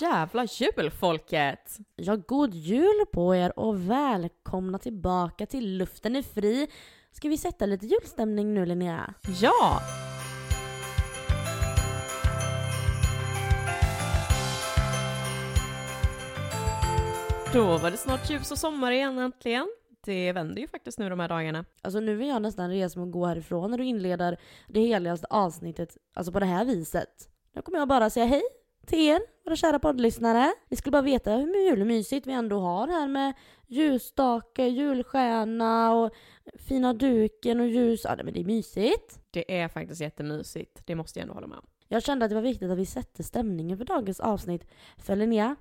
jävla jul folket! Ja, god jul på er och välkomna tillbaka till Luften är fri. Ska vi sätta lite julstämning nu Linnea? Ja! Då var det snart ljus och sommar igen äntligen. Det vänder ju faktiskt nu de här dagarna. Alltså nu vill jag nästan resa mig och gå härifrån när du inleder det heligaste avsnittet, alltså på det här viset. Nu kommer jag bara säga hej till er, våra kära poddlyssnare. Ni skulle bara veta hur julmysigt vi ändå har här med ljusstake, julstjärna och fina duken och ljus. Ja, men det är mysigt. Det är faktiskt jättemysigt, det måste jag ändå hålla med om. Jag kände att det var viktigt att vi sätter stämningen för dagens avsnitt. För Linnea,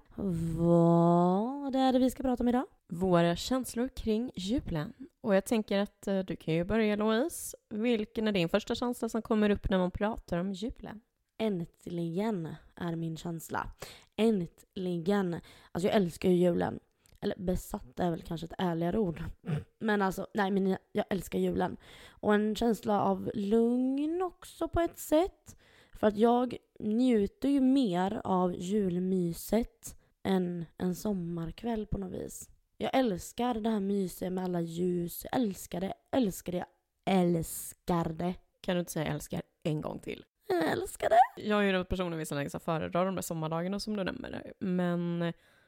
vad är det vi ska prata om idag? Våra känslor kring julen. Och jag tänker att eh, du kan ju börja Louise. Vilken är din första känsla som kommer upp när man pratar om julen? Äntligen är min känsla. Äntligen. Alltså jag älskar ju julen. Eller besatt är väl kanske ett ärligare ord. Men alltså, nej men jag älskar julen. Och en känsla av lugn också på ett sätt. För att jag njuter ju mer av julmyset än en sommarkväll på något vis. Jag älskar det här myset med alla ljus. Jag älskar det, älskar det, älskar det. Kan du inte säga älskar en gång till? Jag älskar det. Jag är ju den personen som föredrar de där sommardagarna som du nämner. Men,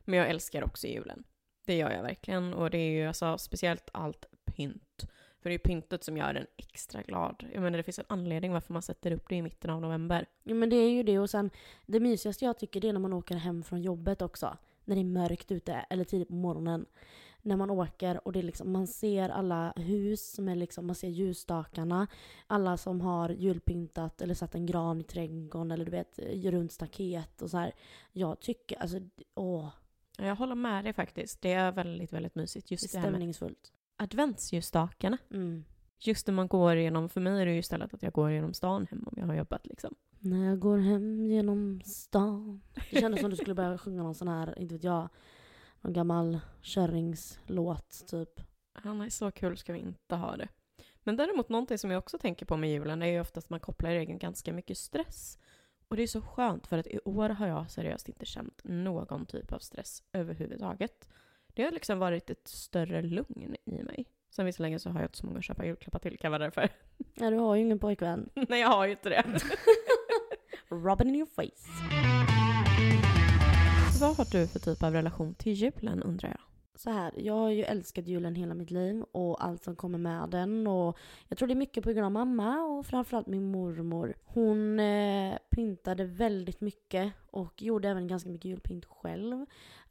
men jag älskar också julen. Det gör jag verkligen. Och det är ju alltså speciellt allt pynt. För det är pyntet som gör en extra glad. Jag menar det finns en anledning varför man sätter upp det i mitten av november. Ja men det är ju det och sen det mysigaste jag tycker det är när man åker hem från jobbet också. När det är mörkt ute eller tidigt på morgonen. När man åker och det är liksom, man ser alla hus med liksom, man ser ljusstakarna. Alla som har julpyntat eller satt en gran i trädgården eller du vet runt staket och så här. Jag tycker, alltså åh. Jag håller med dig faktiskt. Det är väldigt, väldigt mysigt. Just det, med stämningsfullt. adventsljusstakarna. Mm. Just när man går igenom, för mig är det ju istället att jag går genom stan hem om jag har jobbat liksom. När jag går hem genom stan. Det kändes som du skulle börja sjunga någon sån här, inte vet jag, någon gammal kärringslåt typ. Han är så kul ska vi inte ha det. Men däremot någonting som jag också tänker på med julen är ju oftast att man kopplar egen ganska mycket stress. Och det är så skönt för att i år har jag seriöst inte känt någon typ av stress överhuvudtaget. Det har liksom varit ett större lugn i mig. Sen visserligen så har jag inte så många att köpa julklappar till, kan vara därför. Ja, du har ju ingen pojkvän. Nej, jag har ju inte det. Robin in your face. Vad har du för typ av relation till julen undrar jag? Så här, jag har ju älskat julen hela mitt liv och allt som kommer med den. Och jag tror det är mycket på grund av mamma och framförallt min mormor. Hon eh, pyntade väldigt mycket och gjorde även ganska mycket julpynt själv.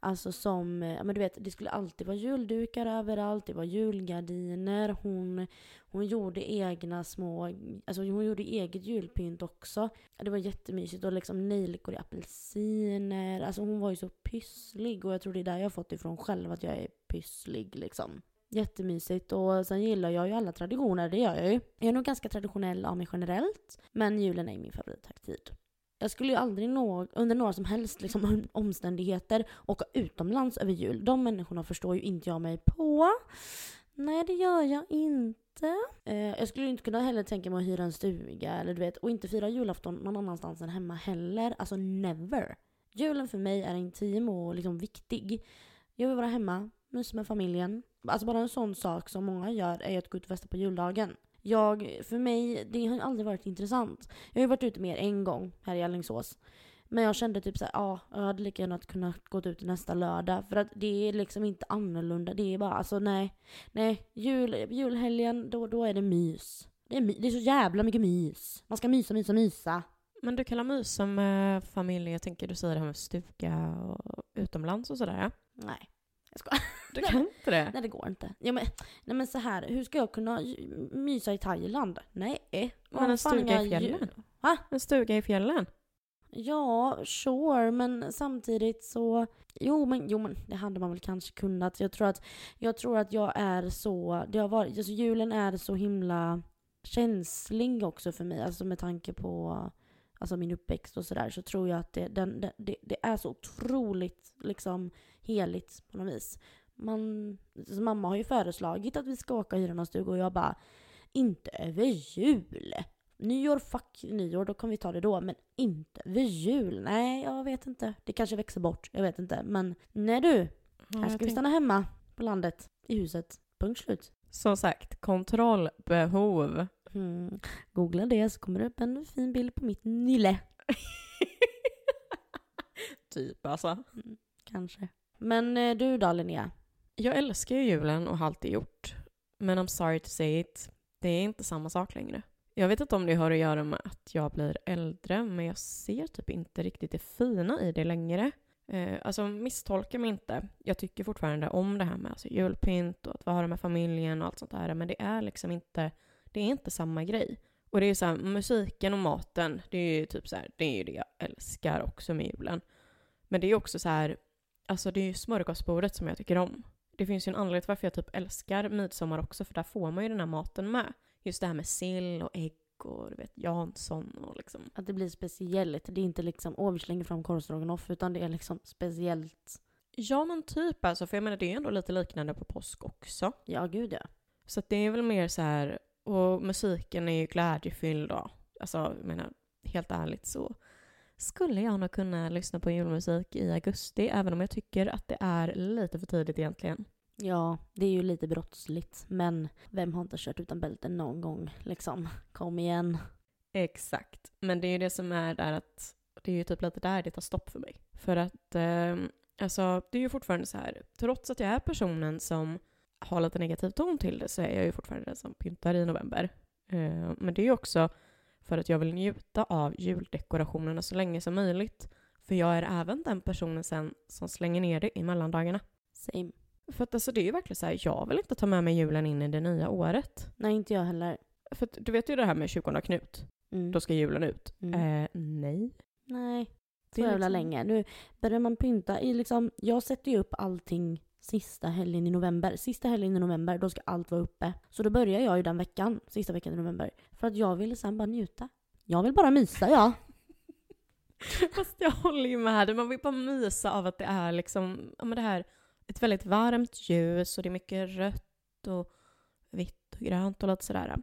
Alltså som, eh, ja men du vet, det skulle alltid vara juldukar överallt, det var julgardiner. Hon, hon gjorde egna små, alltså hon gjorde eget julpynt också. Det var jättemysigt och liksom nejlikor i apelsiner. Alltså hon var ju så pysslig och jag tror det är där jag har fått ifrån själv att jag är pysslig liksom. Jättemysigt och sen gillar jag ju alla traditioner, det gör jag ju. Jag är nog ganska traditionell av mig generellt, men julen är min favorithögtid. Jag skulle ju aldrig nå, under några som helst liksom, omständigheter åka utomlands över jul. De människorna förstår ju inte jag mig på. Nej, det gör jag inte. Eh, jag skulle ju inte kunna heller tänka mig att hyra en stuga eller du vet, och inte fira julafton någon annanstans än hemma heller. Alltså never. Julen för mig är intim och liksom viktig. Jag vill vara hemma, mysa med familjen. Alltså bara en sån sak som många gör är att gå ut och festa på juldagen. Jag, för mig, det har aldrig varit intressant. Jag har ju varit ute mer en gång här i Alingsås. Men jag kände typ såhär, ja, jag hade lika gärna kunnat gå ut nästa lördag. För att det är liksom inte annorlunda. Det är bara, alltså nej. Nej, jul, julhelgen, då, då är det mys. Det är, det är så jävla mycket mys. Man ska mysa, mysa, mysa. Men du kan mysa med familj, jag tänker du säger det här med stuga och utomlands och sådär. Nej, jag skojar. Du kan inte det? Nej, det går inte. Ja, men, nej men så här, hur ska jag kunna mysa i Thailand? Nej. Men en stuga i fjällen? Va? En stuga i fjällen? Ja, sure, men samtidigt så... Jo men, jo, men det hade man väl kanske kunnat. Jag tror att jag, tror att jag är så... Det har varit, alltså, julen är så himla känslig också för mig. Alltså med tanke på alltså, min uppväxt och sådär. Så tror jag att det, den, det, det är så otroligt liksom heligt på något vis. Man, alltså, mamma har ju föreslagit att vi ska åka och hyra någon stuga och jag bara inte över jul. Nyår, fuck nyår, då kan vi ta det då. Men inte vid jul. Nej, jag vet inte. Det kanske växer bort, jag vet inte. Men nej du, Ja, här ska vi stanna hemma på landet, i huset. Punkt slut. Som sagt, kontrollbehov. Mm. Googla det så kommer det upp en fin bild på mitt nylle. typ alltså. Kanske. Men eh, du då Linnea? Jag älskar ju julen och har alltid gjort. Men I'm sorry to say it, det är inte samma sak längre. Jag vet inte om det har att göra med att jag blir äldre, men jag ser typ inte riktigt det fina i det längre. Eh, alltså misstolka mig inte. Jag tycker fortfarande om det här med alltså, julpynt och att vara med familjen och allt sånt där. Men det är liksom inte, det är inte samma grej. Och det är ju såhär, musiken och maten, det är ju typ såhär, det är ju det jag älskar också med julen. Men det är också så här, alltså det är ju smörgåsbordet som jag tycker om. Det finns ju en anledning till varför jag typ älskar midsommar också, för där får man ju den här maten med. Just det här med sill och ägg och du vet, Jansson och liksom. Att det blir speciellt. Det är inte liksom, åh vi slänger fram korvstroganoff, utan det är liksom speciellt. Ja men typ alltså, för jag menar det är ju ändå lite liknande på påsk också. Ja, gud ja. Så det är väl mer så här, och musiken är ju glädjefylld då. Alltså, jag menar, helt ärligt så skulle jag nog kunna lyssna på julmusik i augusti, även om jag tycker att det är lite för tidigt egentligen. Ja, det är ju lite brottsligt. Men vem har inte kört utan bälte någon gång liksom? Kom igen. Exakt. Men det är ju det som är där att det är ju typ lite där det tar stopp för mig. För att eh, alltså det är ju fortfarande så här, trots att jag är personen som har lite negativ ton till det så är jag ju fortfarande den som pyntar i november. Eh, men det är ju också för att jag vill njuta av juldekorationerna så länge som möjligt. För jag är även den personen sen som slänger ner det i mellandagarna. Same. För att alltså det är ju verkligen så här, jag vill inte ta med mig julen in i det nya året. Nej, inte jag heller. För att, du vet ju det här med 20 Knut, Mm. då ska julen ut. Mm. Eh, nej. Nej, Det så är jävla liksom- länge. Nu börjar man pynta i liksom, jag sätter ju upp allting sista helgen i november. Sista helgen i november, då ska allt vara uppe. Så då börjar jag ju den veckan, sista veckan i november. För att jag vill sen bara njuta. Jag vill bara mysa, ja. Fast jag håller ju med dig. Man vill bara mysa av att det är liksom, ja men det här, ett väldigt varmt ljus och det är mycket rött och vitt och grönt och lite sådär.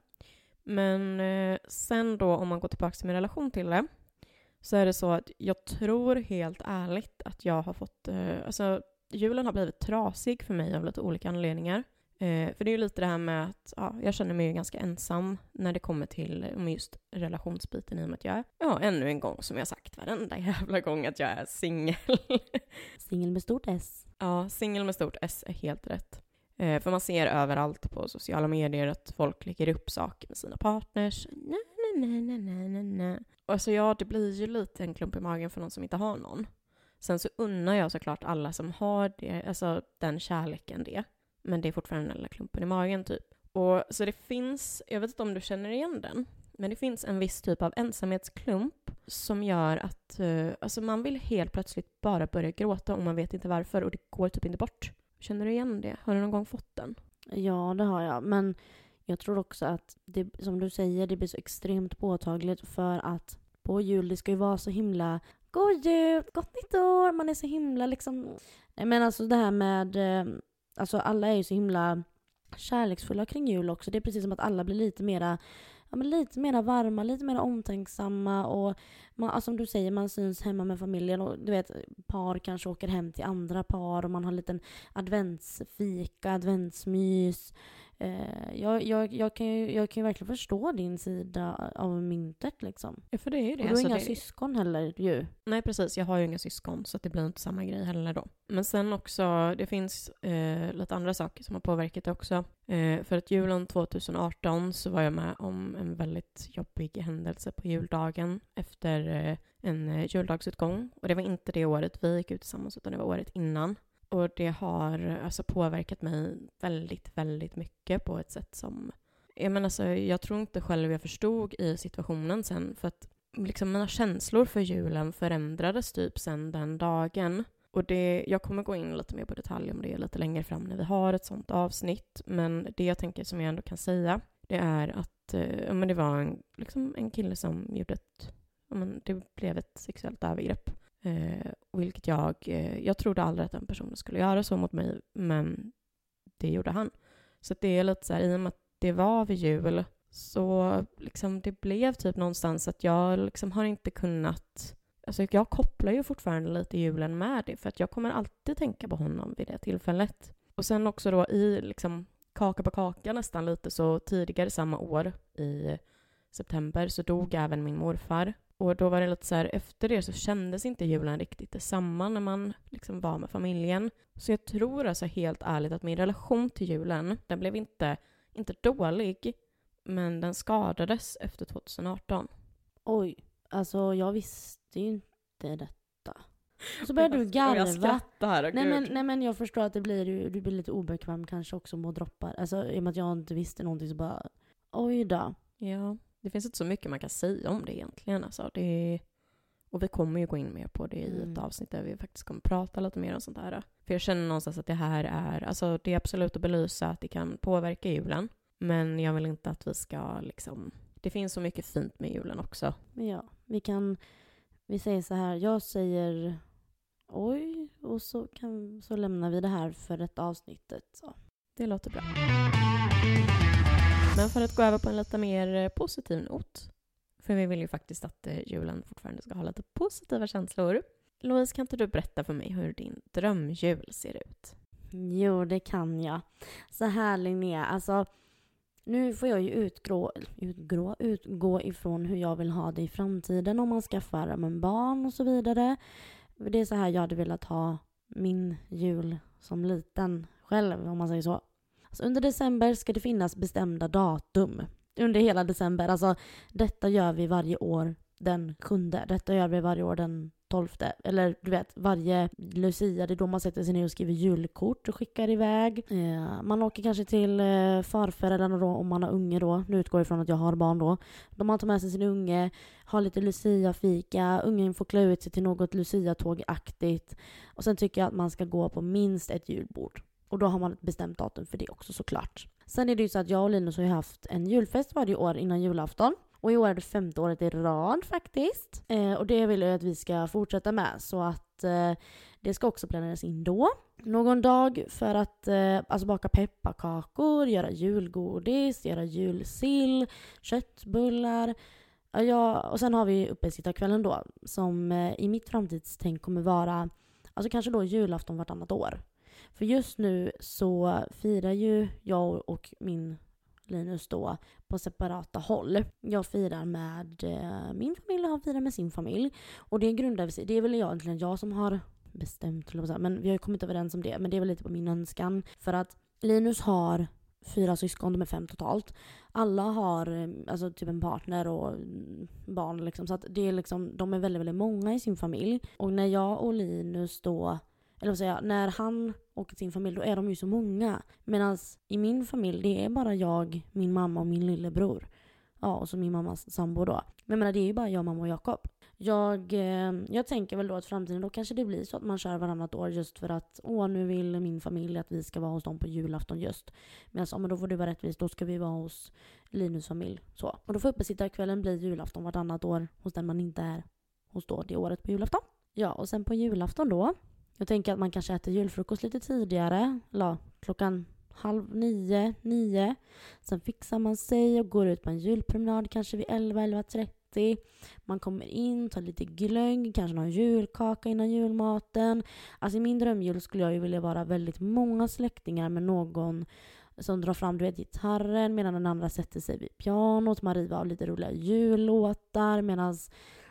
Men eh, sen då om man går tillbaka till min relation till det så är det så att jag tror helt ärligt att jag har fått, eh, alltså julen har blivit trasig för mig av lite olika anledningar. Eh, för det är ju lite det här med att ja, jag känner mig ju ganska ensam när det kommer till just relationsbiten i och med att jag är, ja, ännu en gång som jag sagt varenda jävla gång att jag är singel. Singel med stort S. ja, singel med stort S är helt rätt. Eh, för man ser överallt på sociala medier att folk lägger upp saker med sina partners. Na, na, na, na, na, na. Och Alltså ja, det blir ju lite en klump i magen för någon som inte har någon. Sen så unnar jag såklart alla som har det, alltså den kärleken det. Men det är fortfarande den lilla klumpen i magen typ. Och så det finns, jag vet inte om du känner igen den, men det finns en viss typ av ensamhetsklump som gör att uh, alltså man vill helt plötsligt bara börja gråta och man vet inte varför och det går typ inte bort. Känner du igen det? Har du någon gång fått den? Ja, det har jag. Men jag tror också att det, som du säger, det blir så extremt påtagligt för att på jul, det ska ju vara så himla God jul, gott nytt år, man är så himla liksom... Nej men alltså det här med, eh, alltså alla är ju så himla kärleksfulla kring jul också. Det är precis som att alla blir lite mera, ja men lite mera varma, lite mera omtänksamma och man, alltså som du säger, man syns hemma med familjen och du vet, par kanske åker hem till andra par och man har en liten adventsfika, adventsmys. Eh, jag, jag, jag, kan ju, jag kan ju verkligen förstå din sida av myntet liksom. Ja, för det är ju det. Och du har Alltså, inga det... syskon heller ju. Nej, precis. Jag har ju inga syskon, så det blir inte samma grej heller då. Men sen också, det finns eh, lite andra saker som har påverkat det också. Eh, för att julen 2018 så var jag med om en väldigt jobbig händelse på juldagen efter eh, en eh, juldagsutgång. Och det var inte det året vi gick ut tillsammans, utan det var året innan. Och det har alltså påverkat mig väldigt, väldigt mycket på ett sätt som... Jag, menar, alltså, jag tror inte själv jag förstod i situationen sen, för att liksom mina känslor för julen förändrades typ sen den dagen. Och det, jag kommer gå in lite mer på detalj om det lite längre fram när vi har ett sånt avsnitt. Men det jag tänker som jag ändå kan säga, det är att eh, men det var en, liksom en kille som gjorde ett, men det blev ett sexuellt övergrepp. Eh, vilket jag, eh, jag trodde aldrig att den personen skulle göra så mot mig, men det gjorde han. Så det är lite så här, i och med att det var vid jul Så liksom det blev typ någonstans att jag liksom har inte kunnat Alltså jag kopplar ju fortfarande lite julen med det för att jag kommer alltid tänka på honom vid det tillfället. Och sen också då i liksom kaka på kaka nästan lite så tidigare samma år i september så dog även min morfar. Och då var det lite så här, efter det så kändes inte julen riktigt detsamma när man liksom var med familjen. Så jag tror alltså helt ärligt att min relation till julen, den blev inte, inte dålig, men den skadades efter 2018. Oj, alltså jag visste ju inte detta. Så börjar du garva. Jag skrattar nej, men, nej men jag förstår att det blir, du, du blir lite obekväm kanske också med droppar. Alltså i och med att jag inte visste någonting så bara, oj då. Ja, det finns inte så mycket man kan säga om det egentligen. Alltså, det och vi kommer ju gå in mer på det i Mm. ett avsnitt där vi faktiskt kommer prata lite mer om sånt här. För jag känner någonstans att det här är, alltså det är absolut att belysa att det kan påverka julen. Men jag vill inte att vi ska liksom, det finns så mycket fint med julen också. Ja, vi kan, vi säger så här, jag säger oj och så, kan, så lämnar vi det här för ett avsnittet. Så. Det låter bra. Men för att gå över på en lite mer eh, positiv not. För vi vill ju faktiskt att eh, julen fortfarande ska ha lite positiva känslor. Louise, kan inte du berätta för mig hur din drömjul ser ut? Jo, det kan jag. Så här Linnea, alltså nu får jag ju utgrå, utgrå, utgå ifrån hur jag vill ha det i framtiden om man skaffar en barn och så vidare. Det är så här jag hade velat ha min jul som liten själv, om man säger så. Så under december ska det finnas bestämda datum. Under hela december. Alltså detta gör vi varje år den sjunde. Detta gör vi varje år den tolfte. Eller du vet, varje Lucia, det är då man sätter sig ner och skriver julkort och skickar iväg. Eh, man åker kanske till eh, farföräldrarna då, om man har unge då. Nu utgår jag ifrån att jag har barn då. De man tar med sig sin unge, har lite Lucia-fika, ungen får klä ut sig till något Lucia-tågaktigt. Och sen tycker jag att man ska gå på minst ett julbord. Och då har man ett bestämt datum för det också såklart. Sen är det ju så att jag och Linus har ju haft en julfest varje år innan julafton. Och i år är det femte året i rad faktiskt. Eh, och det vill jag att vi ska fortsätta med. Så att eh, det ska också planeras in då. Någon dag för att eh, alltså baka pepparkakor, göra julgodis, göra julsill, köttbullar. Ja, och sen har vi uppesittarkvällen då som eh, i mitt framtidstänk kommer vara alltså kanske då julafton vartannat år. För just nu så firar ju jag och min Linus då på separata håll. Jag firar med eh, min familj och han firar med sin familj. Och det grundar sig, det är väl egentligen jag som har bestämt, höll jag på att säga, men vi har ju kommit överens om det. Men det är väl lite på min önskan. För att Linus har fyra syskon, de är fem totalt. Alla har eh, alltså, typ en partner och mm, barn liksom. Så att det är liksom, de är väldigt, väldigt många i sin familj. Och när jag och Linus då eller vad säger jag, när han och sin familj då är de ju så många. Medan i min familj det är bara jag, min mamma och min lillebror. Ja, och så min mammas sambo då. Men jag menar, det är ju bara jag, mamma och Jakob. Jag, eh, jag tänker väl då att framtiden då kanske det blir så att man kör varannat år just för att åh nu vill min familj att vi ska vara hos dem på julafton just. Medan, ja men då får det vara rättvist, då ska vi vara hos Linus familj. Så. Och då får uppesittarkvällen bli julafton vartannat år hos den man inte är hos då det året på julafton. Ja, och sen på julafton då jag tänker att man kanske äter julfrukost lite tidigare. Eller klockan halv nio, nio. Sen fixar man sig och går ut på en julpromenad kanske vid 11, 11.30. Man kommer in, tar lite glögg, kanske någon julkaka innan julmaten. Alltså i min drömjul skulle jag ju vilja vara väldigt många släktingar med någon som drar fram du vet, gitarren medan den andra sätter sig vid pianot. Man river av lite roliga jullåtar medan,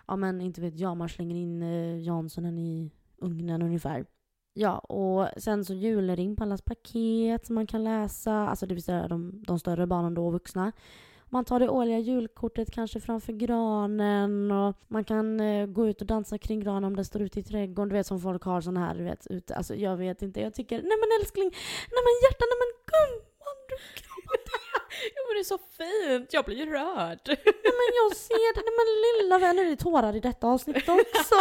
ja men inte vet jag, man slänger in eh, Janssonen i ugnen ungefär. Ja, och sen så julring på allas paket som man kan läsa, alltså det vill säga de, de större barnen då och vuxna. Man tar det årliga julkortet kanske framför granen och man kan eh, gå ut och dansa kring granen om det står ute i trädgården. Du vet som folk har sån här, du vet, ute. Alltså jag vet inte, jag tycker, nej men älskling, nej men hjärta, nej men gumman, du Jo men det är så fint, jag blir rörd. Nej men jag ser det, nej men lilla vän, nu är det tårar i detta avsnitt också.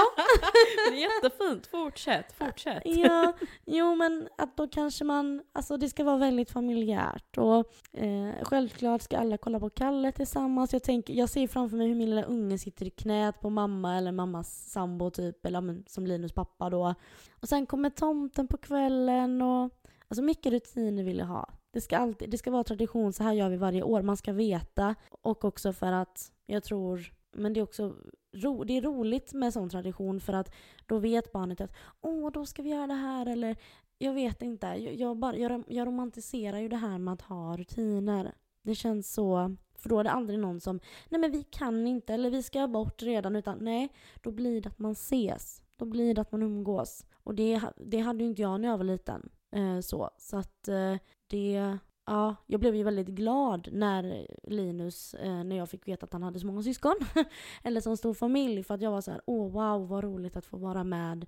det är jättefint, fortsätt, fortsätt. Ja, jo men att då kanske man, alltså det ska vara väldigt familjärt och eh, självklart ska alla kolla på Kalle tillsammans. Jag, tänker, jag ser framför mig hur min lilla unge sitter i knät på mamma eller mammas sambo typ, eller men, som Linus pappa då. Och sen kommer tomten på kvällen och alltså mycket rutiner vill jag ha. Det ska, alltid, det ska vara tradition, så här gör vi varje år. Man ska veta. Och också för att jag tror, men det är också ro, det är roligt med sån tradition för att då vet barnet att åh, då ska vi göra det här eller jag vet inte. Jag, jag, bara, jag, jag romantiserar ju det här med att ha rutiner. Det känns så för då är det aldrig någon som, nej men vi kan inte, eller vi ska bort redan, utan nej, då blir det att man ses. Då blir det att man umgås. Och det, det hade ju inte jag när jag var liten. Eh, så så att eh, det, ja, jag blev ju väldigt glad när Linus, eh, när jag fick veta att han hade så många syskon. eller så stor familj, för att jag var så här, åh wow, vad roligt att få vara med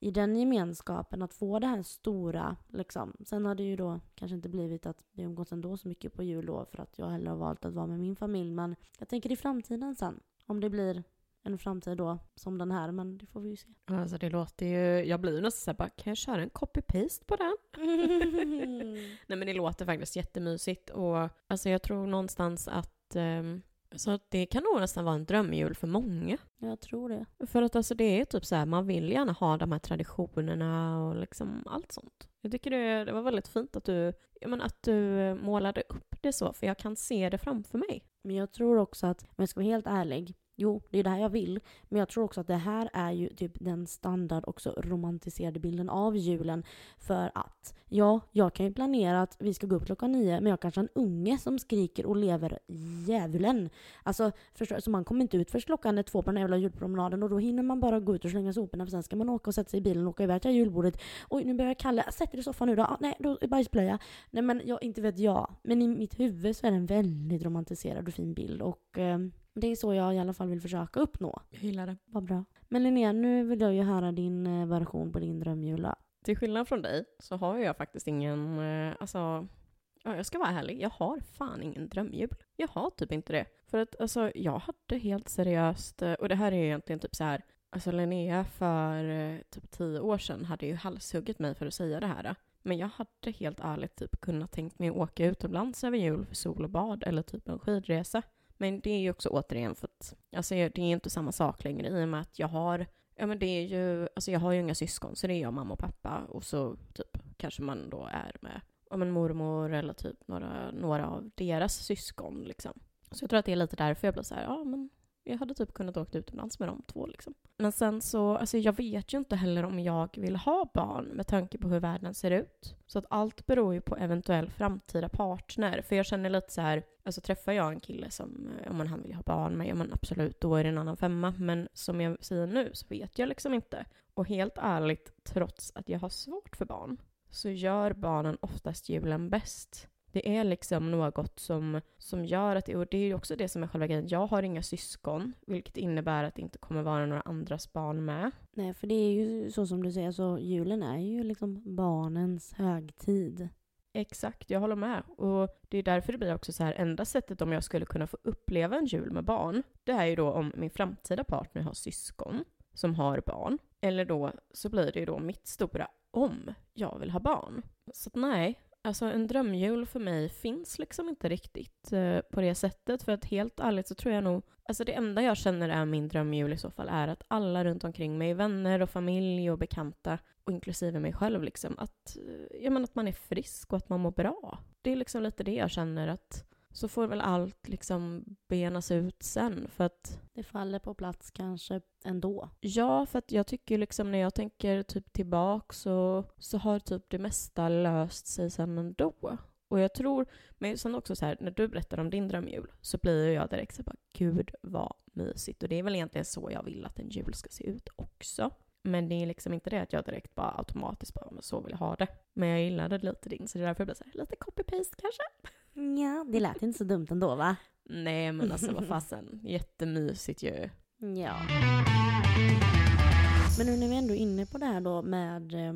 i den gemenskapen, att få det här stora. Liksom. Sen har det ju då kanske inte blivit att vi umgås ändå så mycket på jul då, för att jag hellre har valt att vara med min familj. Men jag tänker i framtiden sen, om det blir en framtid då som den här, men det får vi ju se. Alltså det låter ju, jag blir ju nästan såhär bara, kan jag köra en copy-paste på den? Nej men det låter faktiskt jättemysigt och alltså jag tror någonstans att um, så det kan nog nästan vara en drömjul för många. Jag tror det. För att alltså det är typ så här, man vill gärna ha de här traditionerna och liksom allt sånt. Jag tycker det, det var väldigt fint att du, jag menar, att du målade upp det så, för jag kan se det framför mig. Men jag tror också att, om jag ska vara helt ärlig, Jo, det är det här jag vill. Men jag tror också att det här är ju typ den standard också romantiserade bilden av julen. För att, ja, jag kan ju planera att vi ska gå upp klockan nio, men jag kanske har en unge som skriker och lever djävulen. Alltså, förstår, så man kommer inte ut först klockan är två på den jävla julpromenaden och då hinner man bara gå ut och slänga soporna för sen ska man åka och sätta sig i bilen och åka iväg till julbordet. Oj, nu börjar Kalle, sätt dig i soffan nu då. Ah, nej, då är bajsblöja. Nej men jag, inte vet jag. Men i mitt huvud så är det en väldigt romantiserad och fin bild och eh, det är så jag i alla fall vill försöka uppnå. Jag gillar det. Vad bra. Men Linnea, nu vill jag ju höra din eh, version på din drömjula. Till skillnad från dig så har jag faktiskt ingen, eh, alltså, ja, jag ska vara ärlig, jag har fan ingen drömjul. Jag har typ inte det. För att alltså, jag hade helt seriöst, eh, och det här är egentligen typ så här, alltså Linnea för typ tio år sedan hade ju halshuggit mig för att säga det här. Men jag hade helt ärligt typ kunnat tänkt mig att åka utomlands över jul för sol och bad eller typ en skidresa. Men det är ju också återigen för att alltså, det är inte samma sak längre i och med att jag har Ja men det är ju, alltså jag har ju inga syskon så det är jag, mamma och pappa och så typ kanske man då är med om en mormor eller typ några, några av deras syskon liksom. Så jag tror att det är lite därför jag blir så här, ja men jag hade typ kunnat åka utomlands med de två liksom. Men sen så, alltså jag vet ju inte heller om jag vill ha barn med tanke på hur världen ser ut. Så att allt beror ju på eventuell framtida partner. För jag känner lite så här, alltså träffar jag en kille som, eh, om man han vill ha barn med, ja men absolut, då är det en annan femma. Men som jag säger nu så vet jag liksom inte. Och helt ärligt, trots att jag har svårt för barn, så gör barnen oftast julen bäst. Det är liksom något som, som gör att, och det är ju också det som är själva grejen, jag har inga syskon, vilket innebär att det inte kommer vara några andras barn med. Nej, för det är ju så som du säger, så julen är ju liksom barnens högtid. Exakt, jag håller med. Och det är därför det blir också så här, enda sättet om jag skulle kunna få uppleva en jul med barn, det är ju då om min framtida partner har syskon som har barn. Eller då så blir det ju då mitt stora om jag vill ha barn. Så att nej, Alltså en drömjul för mig finns liksom inte riktigt eh, på det sättet. För att helt ärligt så tror jag nog, alltså det enda jag känner är min drömjul i så fall är att alla runt omkring mig, vänner och familj och bekanta, och inklusive mig själv liksom, att, eh, ja, men att man är frisk och att man mår bra. Det är liksom lite det jag känner att så får väl allt liksom benas ut sen för att... Det faller på plats kanske ändå. Ja, för att jag tycker liksom när jag tänker typ tillbaka så, så har typ det mesta löst sig sen ändå. Och jag tror, men sen också så här, när du berättar om din drömjul så blir jag direkt så bara, gud vad mysigt. Och det är väl egentligen så jag vill att en jul ska se ut också. Men det är liksom inte det att jag direkt bara automatiskt bara, men så vill jag ha det. Men jag gillade lite din, så det är därför jag blir så här, lite copy-paste kanske. Ja, det lät inte så dumt ändå va? Nej men alltså vad fasen, jättemysigt ju. Ja. Men nu när vi ändå är inne på det här då med eh,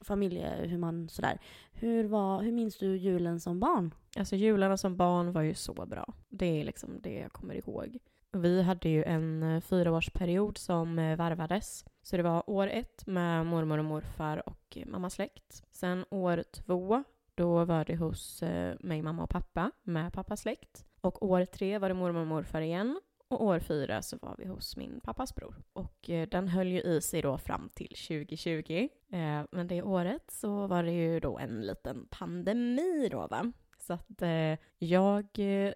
familje, hur man sådär. Hur, var, hur minns du julen som barn? Alltså jularna som barn var ju så bra. Det är liksom det jag kommer ihåg. Vi hade ju en eh, fyraårsperiod som eh, varvades. Så det var år ett med mormor och morfar och mammas släkt. Sen år två då var det hos eh, mig, mamma och pappa med pappas släkt. Och år tre var det mormor och morfar igen. Och år fyra så var vi hos min pappas bror. Och eh, den höll ju i sig då fram till 2020. Eh, men det året så var det ju då en liten pandemi då va. Så att eh, jag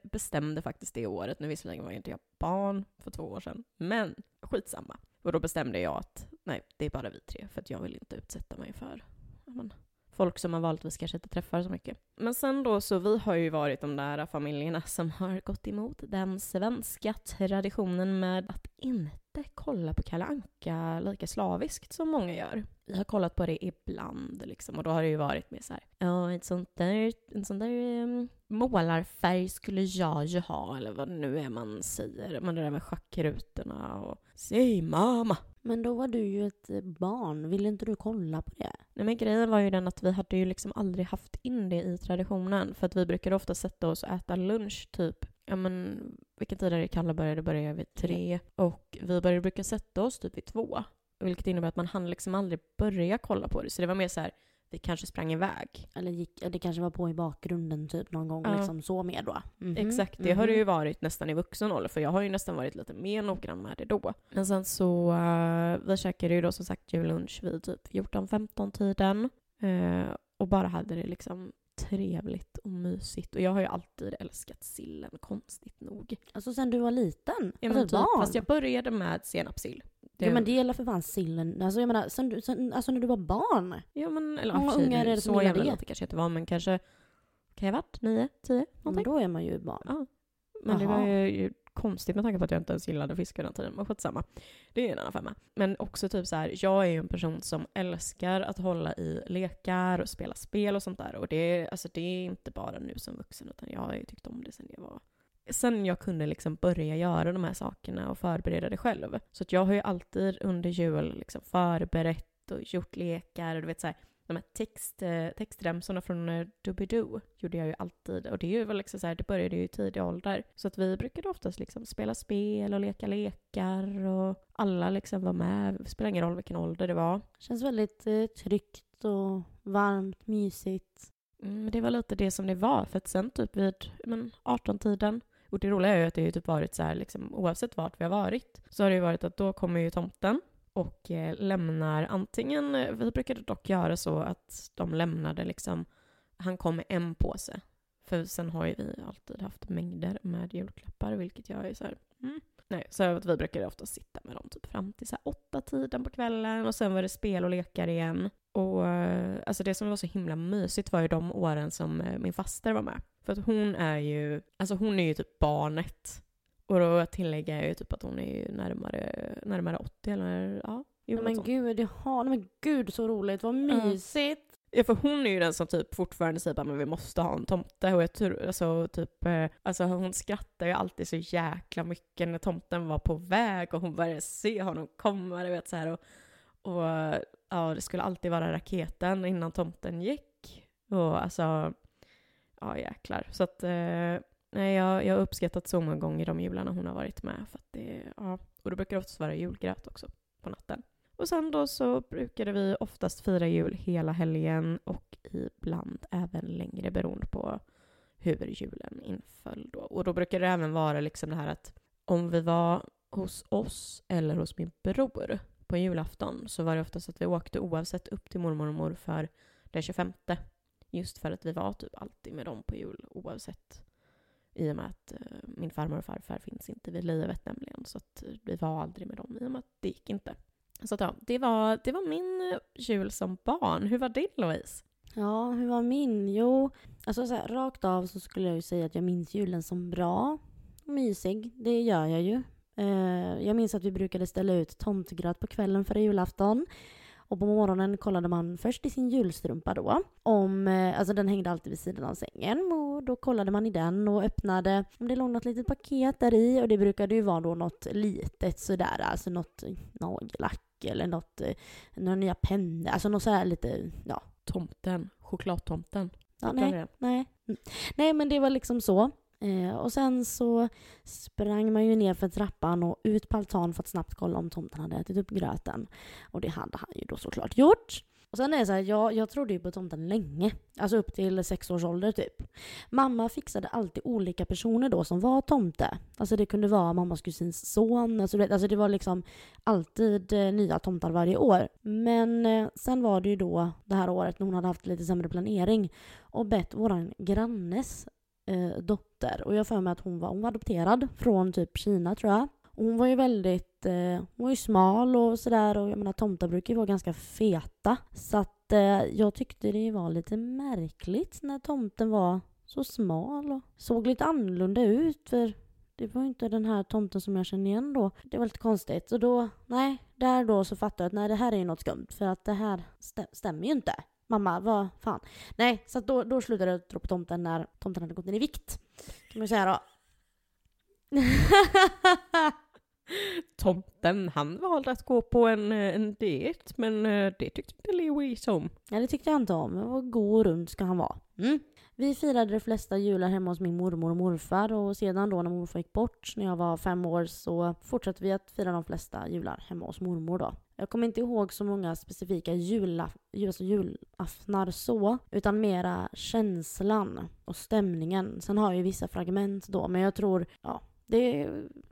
bestämde faktiskt det året, nu visserligen var inte jag barn för två år sedan, men skitsamma. Och då bestämde jag att nej, det är bara vi tre, för att jag vill inte utsätta mig för men, folk som man vanligtvis kanske inte träffar så mycket. Men sen då så, vi har ju varit de där familjerna som har gått emot den svenska traditionen med att inte kolla på Kalle Anka lika slaviskt som många gör. Vi har kollat på det ibland liksom och då har det ju varit mer så här, ja ett sånt där, en sån där um, målarfärg skulle jag ju ha eller vad det nu är man säger. Men det där med schackrutorna och säg mamma. Men då var du ju ett eh, barn. Ville inte du kolla på det? Nej men grejen var ju den att vi hade ju liksom aldrig haft in det i traditionen. För att vi brukade ofta sätta oss och äta lunch typ, ja men vilken tid är det Kalle började? började vid tre. Och vi började brukar sätta oss typ vid två. Vilket innebär att man hann liksom aldrig börja kolla på det. Så det var mer så här, vi kanske sprang iväg. Eller gick, det kanske var på i bakgrunden typ någon gång, ja. liksom så med då. Mm -hmm. Exakt, det mm -hmm. har det ju varit nästan i vuxen ålder, för jag har ju nästan varit lite mer noggrann med det då. Men sen så, uh, vi käkade ju då som sagt jullunch vid typ 14-15 tiden. Uh, och bara hade det liksom trevligt och mysigt. Och jag har ju alltid älskat sillen, konstigt nog. Alltså sen du var liten? Ja, alltså typ, barn? Fast jag började med senapssill. Det... Ja men det gäller för fan sillen. Alltså jag menar, sen, sen, alltså när du var barn. Ja men, eller många ungar är det som Så jävla lite kanske inte var, men kanske, kan jag ha varit nio, tio? Ja, men då är man ju barn. Ja. Men Aha. det var ju konstigt med tanke på att jag inte ens gillade fiskar den tiden, men skitsamma. Det är en annan femma. Men också typ så här, jag är ju en person som älskar att hålla i lekar och spela spel och sånt där. Och det, alltså det är inte bara nu som vuxen, utan jag har ju tyckt om det sen jag var sen jag kunde liksom börja göra de här sakerna och förbereda det själv. Så att jag har ju alltid under jul liksom förberett och gjort lekar och du vet så här, de här text, eh, textremsorna från uh, Doobidoo gjorde jag ju alltid. Och det är ju väl liksom så här, det började ju i tidig ålder. Så att vi brukade oftast liksom spela spel och leka lekar och alla liksom var med. Det spelar ingen roll vilken ålder det var. Känns väldigt eh, tryggt och varmt, mysigt. Mm, det var lite det som det var. För att sen typ vid 18-tiden och det roliga är ju att det har typ varit så här, liksom, oavsett vart vi har varit, så har det ju varit att då kommer ju tomten och eh, lämnar antingen, eh, vi brukade dock göra så att de lämnade liksom, han kom med en påse. För sen har ju vi alltid haft mängder med julklappar, vilket jag är så här, mm. Nej, så att vi brukade ofta sitta med dem typ fram till så här åtta tiden på kvällen och sen var det spel och lekar igen. Och eh, alltså det som var så himla mysigt var ju de åren som min faster var med. För att hon är ju, alltså hon är ju typ barnet. Och då tillägger jag ju typ att hon är ju närmare, närmare 80 eller ja. Jo, men gud, det har, men gud så roligt, vad mysigt. Ja, för hon är ju den som typ fortfarande säger att vi måste ha en tomte. Och jag tror, alltså, typ, eh, alltså hon skrattar ju alltid så jäkla mycket när tomten var på väg och hon började se honom komma. Du vet, så här, och, och ja, det skulle alltid vara raketen innan tomten gick. Och alltså, ja jäklar. Så att, eh, nej, jag, jag har uppskattat så många gånger de jularna hon har varit med. För att det, ja. Och då brukar det oftast vara julgröt också på natten. Och sen då så brukade vi oftast fira jul hela helgen och ibland även längre beroende på hur julen inföll då. Och då brukade det även vara liksom det här att om vi var hos oss eller hos min bror på julafton så var det oftast att vi åkte oavsett upp till mormor och morfar den 25. Just för att vi var typ alltid med dem på jul oavsett. I och med att eh, min farmor och farfar finns inte vid livet nämligen. Så att eh, vi var aldrig med dem i och med att det gick inte. Så att, ja, det var, det var min eh, jul som barn. Hur var din Louise? Ja, hur var min? Jo, alltså så här, rakt av så skulle jag ju säga att jag minns julen som bra och mysig. Det gör jag ju. Jag minns att vi brukade ställa ut tomtegröt på kvällen före julafton. Och på morgonen kollade man först i sin julstrumpa då. Om, eh, alltså den hängde alltid vid sidan av sängen och då kollade man i den och öppnade om det låg något litet paket där i och det brukade ju vara då något litet sådär, alltså något nagellack eller något, eh, några nya pennor, alltså något sådär lite, ja. Tomten, chokladtomten. Ja, nej, nej. Nej men det var liksom så. Eh, och sen så sprang man ju ner för trappan och ut på altan för att snabbt kolla om tomten hade ätit upp gröten. Och det hade han ju då såklart gjort. Och sen är det så här, jag, jag trodde ju på tomten länge. Alltså upp till sex års ålder typ. Mamma fixade alltid olika personer då som var tomte. Alltså det kunde vara mammas kusins son. Alltså det, alltså det var liksom alltid eh, nya tomtar varje år. Men eh, sen var det ju då det här året när hon hade haft lite sämre planering och bett våran grannes eh, dotter. Och jag har för mig att hon var, hon var adopterad från typ Kina tror jag. Och hon var ju väldigt, eh, hon var ju smal och sådär och jag menar tomtar brukar ju vara ganska feta. Så att eh, jag tyckte det var lite märkligt när tomten var så smal och såg lite annorlunda ut för det var ju inte den här tomten som jag känner igen då. Det var lite konstigt. Och då, nej, där då så fattade jag att nej det här är ju något skumt för att det här stä stämmer ju inte. Mamma, vad fan. Nej, så att då, då slutade jag tro på tomten när tomten hade gått ner i vikt. Kan man ju säga då. Tomten, han valde att gå på en, eh, en diet, men eh, det tyckte inte Leo om. Ja, det tyckte jag inte om. Men vad god och rund ska han vara. Mm. Vi firade de flesta jular hemma hos min mormor och morfar och sedan då när morfar gick bort när jag var fem år så fortsatte vi att fira de flesta jular hemma hos mormor då. Jag kommer inte ihåg så många specifika julaf alltså julaftnar så, utan mera känslan och stämningen. Sen har jag ju vissa fragment då, men jag tror, ja, det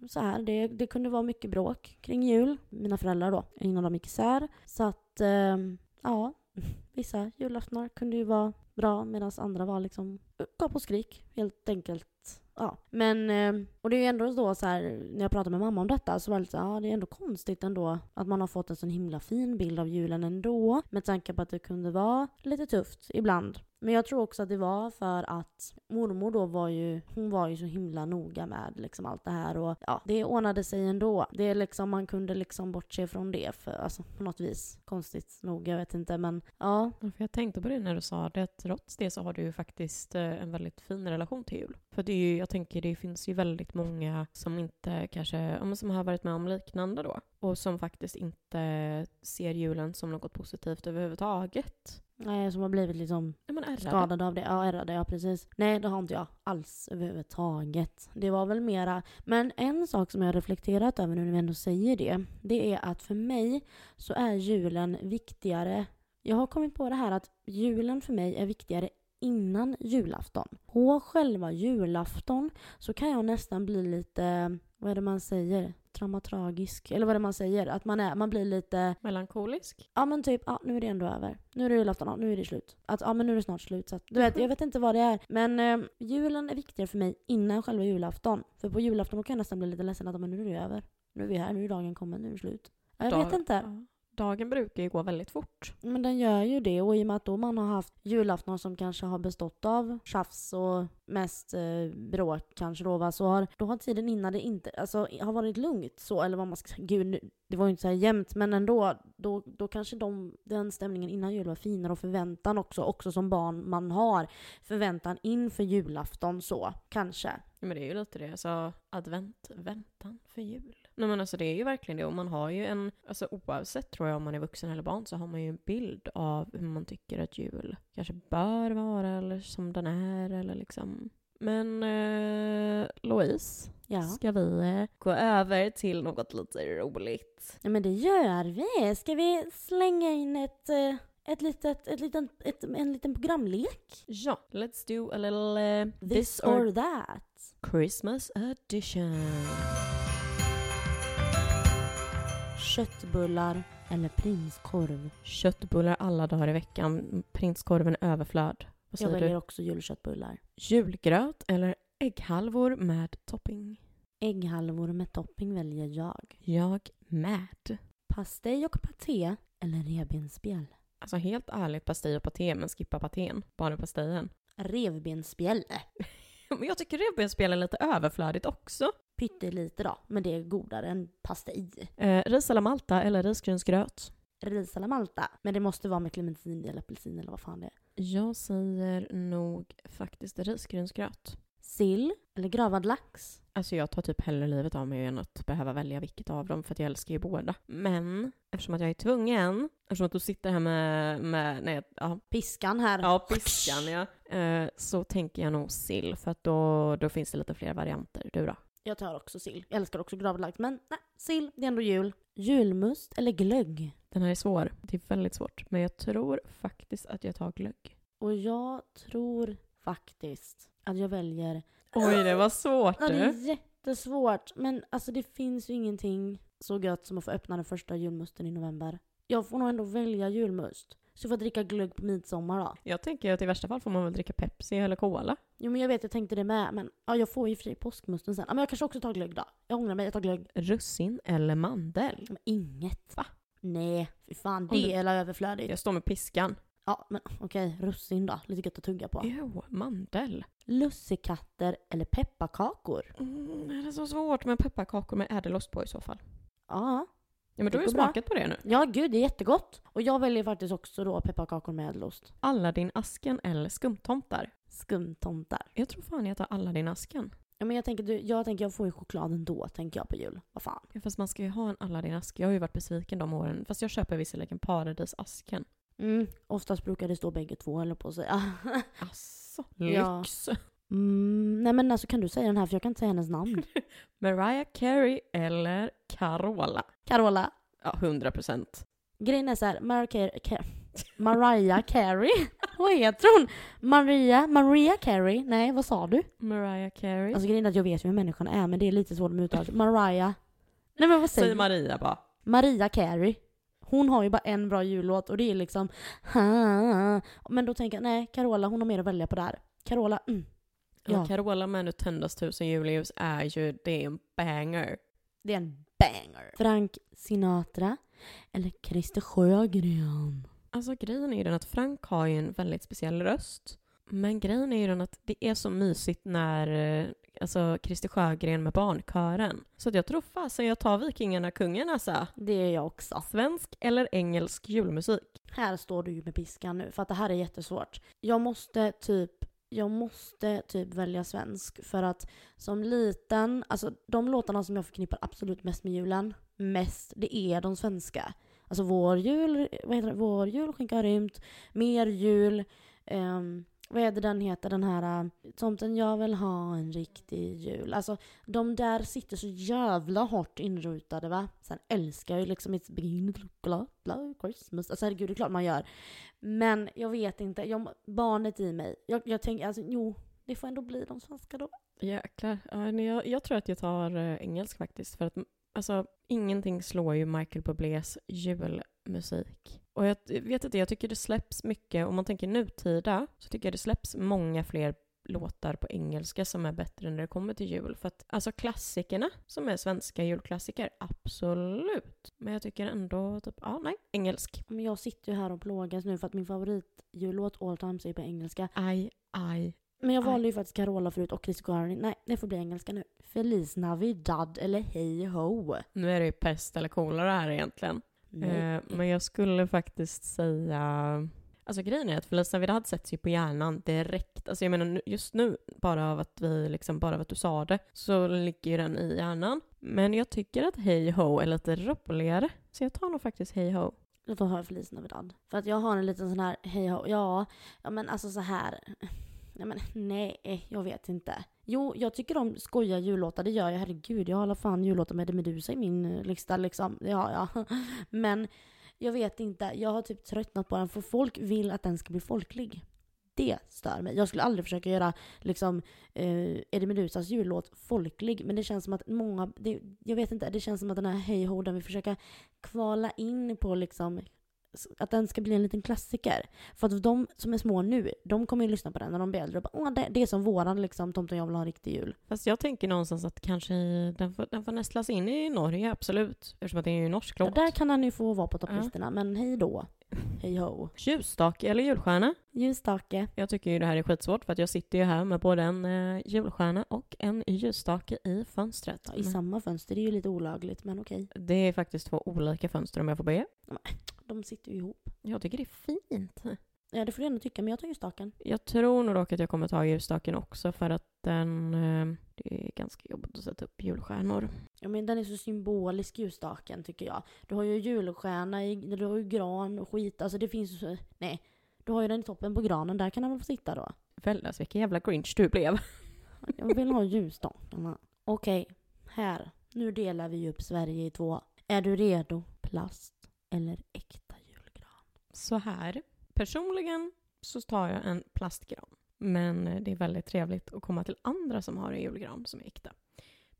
så här, det, det kunde vara mycket bråk kring jul. Mina föräldrar då, innan de gick isär. Så att, eh, ja, vissa julaftnar kunde ju vara bra medan andra var liksom gap och skrik helt enkelt. Ja, men eh, och det är ju ändå så, så här, när jag pratade med mamma om detta så var det lite så här, ja, det är ändå konstigt ändå att man har fått en sån himla fin bild av julen ändå med tanke på att det kunde vara lite tufft ibland. Men jag tror också att det var för att mormor då var ju, hon var ju så himla noga med liksom allt det här och ja, det ordnade sig ändå. Det är liksom, man kunde liksom bortse från det för, alltså på något vis. Konstigt nog, jag vet inte men ja. jag tänkte på det när du sa det, trots det så har du ju faktiskt eh, en väldigt fin relation till jul. För det är ju, jag tänker det finns ju väldigt många som inte kanske, som har varit med om liknande då. Och som faktiskt inte ser julen som något positivt överhuvudtaget. Nej, som har blivit liksom ja, skadade av det. Ja, ärrade, ja precis. Nej, det har inte jag alls överhuvudtaget. Det var väl mera... Men en sak som jag har reflekterat över nu när vi ändå säger det, det är att för mig så är julen viktigare. Jag har kommit på det här att julen för mig är viktigare innan julafton. På själva julafton så kan jag nästan bli lite, vad är det man säger? traumatragisk, eller vad det man säger, att man, är, man blir lite... Melankolisk? Ja men typ, ja nu är det ändå över. Nu är det julafton, ja, nu är det slut. Att, ja men nu är det snart slut. Så att, du vet, jag vet inte vad det är. Men eh, julen är viktigare för mig innan själva julafton. För på julafton kan jag nästan bli lite ledsen att men nu är det över. Nu är vi här, nu är dagen kommen, nu är det slut. Jag vet inte. Dagen brukar ju gå väldigt fort. Men den gör ju det och i och med att då man har haft julafton som kanske har bestått av tjafs och mest eh, bråk kanske då va, så har, då har tiden innan det inte, alltså har varit lugnt så, eller vad man ska gud det var ju inte så här jämnt men ändå, då, då kanske de, den stämningen innan jul var finare och förväntan också, också som barn man har förväntan inför julafton så, kanske. Men det är ju lite det, alltså advent, väntan för jul. Nej men alltså det är ju verkligen det. Och man har ju en, alltså oavsett tror jag om man är vuxen eller barn så har man ju en bild av hur man tycker att jul kanske bör vara eller som den är eller liksom. Men eh, Louise, ja. ska vi eh, gå över till något lite roligt? Ja men det gör vi. Ska vi slänga in ett eh, ett litet, ett liten, ett, en liten programlek? Ja, let's do a little uh, this, this or, or that. Christmas edition köttbullar eller prinskorv? Köttbullar alla dagar i veckan. Prinskorven överflöd. Vad jag väljer du? också julköttbullar. Julgröt eller ägghalvor med topping? Ägghalvor med topping väljer jag. Jag med. Pastej och paté eller revbensspjäll? Alltså helt ärligt pastej och paté, men skippa patén. Bara pastejen. Revbensspjäll. men jag tycker revbensspjäll är lite överflödigt också. Pyttelite då, men det är godare än pastej. Eh, ris alla malta eller risgrynsgröt? Ris alla malta, men det måste vara med clementin eller apelsin eller vad fan det är. Jag säger nog faktiskt risgrynsgröt. Sill eller gravad lax? Alltså jag tar typ hellre livet av mig än att behöva välja vilket av dem för att jag älskar ju båda. Men eftersom att jag är tvungen, eftersom att du sitter här med, med nej, ja. Piskan här. Ja, piskan ja. Eh, så tänker jag nog sill för att då, då finns det lite fler varianter. Du då? Jag tar också sill. Jag älskar också gravlagt. Men nej, sill, det är ändå jul. Julmust eller glögg? Den här är svår. Det är väldigt svårt. Men jag tror faktiskt att jag tar glögg. Och jag tror faktiskt att jag väljer... Oj, det var svårt Ja, det är du. jättesvårt. Men alltså det finns ju ingenting så gött som att få öppna den första julmusten i november. Jag får nog ändå välja julmust. Så jag får dricka glögg på midsommar då. Jag tänker att i värsta fall får man väl dricka Pepsi eller Cola. Jo men jag vet, jag tänkte det med. Men ja, jag får ju fri påskmusten sen. Ja, men jag kanske också tar glögg då. Jag ångrar mig, jag tar glögg. Russin eller mandel? Men inget. Va? Nej, fy fan. Det du- är överflödigt. Jag står med piskan. Ja, men okej. Russin då. Lite gött att tugga på. Jo, mandel. Lussekatter eller pepparkakor? Mm, är det så svårt med pepparkakor med ädelost på i så fall? Ja. Ja, men du har ju bra. smakat på det nu. Ja, gud, det är jättegott. Och jag väljer faktiskt också då pepparkakor med ädelost. Aladdin-asken eller skumtomtar? Skumtomtar. Jag tror fan jag tar Aladdin-asken. Ja, men jag tänker, du, jag tänker jag får ju chokladen då, tänker jag på jul. Vad fan. Ja, fast man ska ju ha en Aladdin-ask. Jag har ju varit besviken de åren. Fast jag köper visserligen paradisasken. Mm, oftast brukar det stå bägge två, eller på att säga. Asså, Ja. Mm, nej men alltså kan du säga den här, för jag kan inte säga hennes namn. Mariah Carey eller Carola? Carola. Ja, 100 procent. Grejen är så här, Mariah Carey, Ca- Mariah Carey? vad heter hon? Maria, Maria Carey? Nej, vad sa du? Mariah Carey. Alltså grejen är att jag vet ju hur människan är, men det är lite svårt med uttal. Mariah. Nej men vad säger Säg Maria bara. Maria Carey. Hon har ju bara en bra jullåt och det är liksom. Men då tänker jag, nej, Carola hon har mer att välja på där. Carola, mm. Ja. Carola med Nu tändas tusen juleljus är ju, det är en banger. Det är en banger. Frank Sinatra eller Christer Sjögren. Alltså grejen är ju den att Frank har ju en väldigt speciell röst. Men grejen är ju den att det är så mysigt när eh, alltså Christer Sjögren med barnkören. Så att jag tror fasen jag tar Vikingarna kungen alltså. Det är jag också. Svensk eller engelsk julmusik? Här står du ju med piskan nu för att det här är jättesvårt. Jag måste typ jag måste typ välja svensk för att som liten, alltså de låtarna som jag förknippar absolut mest med julen, mest, det är de svenska. Alltså vår jul, vad heter det, vår jul skinka har rymt, mer jul, um, vad är det den heter, den här äh, Tomten jag vill ha en riktig jul. Alltså de där sitter så jävla hårt inrutade va. Sen älskar jag ju liksom It's beginning to look a lot like Christmas. Alltså herregud det är klart man gör. Men jag vet inte, jag, barnet i mig. Jag, jag tänker alltså jo, det får ändå bli de svenska då. Jäklar. Jag, jag tror att jag tar äh, engelsk faktiskt. För att alltså, ingenting slår ju Michael Bublés jul julmusik. Och jag vet inte, jag tycker det släpps mycket, om man tänker nutida, så tycker jag det släpps många fler låtar på engelska som är bättre när det kommer till jul. För att alltså klassikerna som är svenska julklassiker, absolut. Men jag tycker ändå typ, ja nej, engelsk. Men jag sitter ju här och plågas nu för att min favoritjullåt all times är på engelska. Aj, aj. Men jag valde ju faktiskt Carola förut och Chris Garning. Nej, det får bli engelska nu. Feliz Navidad eller Hey Ho. Nu är det ju pest eller kolera här egentligen. Eh, men jag skulle faktiskt säga... Alltså grejen är att Feliz Navidad sätts ju på hjärnan direkt. Alltså jag menar just nu, bara av att vi liksom, bara av att du sa det, så ligger ju den i hjärnan. Men jag tycker att Hey Ho är lite roligare. Så jag tar nog faktiskt Hey Ho. Då har jag Feliz Navidad. För att jag har en liten sån här Hey Ho. Ja, ja men alltså så här. Ja, men nej, jag vet inte. Jo, jag tycker om skoja jullåtar, det gör jag. Herregud, jag har alla fan jullåtar med Medusa i min eh, lista liksom. Det har jag. Men jag vet inte, jag har typ tröttnat på den för folk vill att den ska bli folklig. Det stör mig. Jag skulle aldrig försöka göra liksom eh, Eddie Medusas jullåt folklig, men det känns som att många, det, jag vet inte, det känns som att den här Hey Ho, den vill försöka kvala in på liksom att den ska bli en liten klassiker. För att de som är små nu, de kommer ju lyssna på den när de blir äldre och bara Åh, det, det är som våran liksom, Tomten jag vill ha en riktig jul. Fast jag tänker någonstans att kanske den får, den får nästlas in i Norge, absolut. Eftersom att det är ju norsk Ja, låt. där kan han ju få vara på topplistorna, men hej då. Hej ho. Ljusstake eller julstjärna? Ljusstake. Jag tycker ju det här är skitsvårt för att jag sitter ju här med både en eh, julstjärna och en ljusstake i fönstret. Ja, I samma fönster, det är ju lite olagligt, men okej. Det är faktiskt två olika fönster om jag får be. De sitter ju ihop. Jag tycker det är fint. Ja, det får du ändå tycka, men jag tar ljusstaken. Jag tror nog dock att jag kommer ta ljusstaken också för att den... eh, Det är ganska jobbigt att sätta upp julstjärnor. Ja, men den är så symbolisk, ljusstaken, tycker jag. Du har ju julstjärna, i, du har ju gran och skit, alltså det finns ju... Nej. Du har ju den i toppen på granen, där kan han väl få sitta då? Vällas vilken jävla grinch du blev. Jag vill ha ljusstakarna. Okej, här. Nu delar vi upp Sverige i två. Är du redo? Plast eller äkta julgran? Så här, personligen så tar jag en plastgran. Men det är väldigt trevligt att komma till andra som har en julgran som är äkta.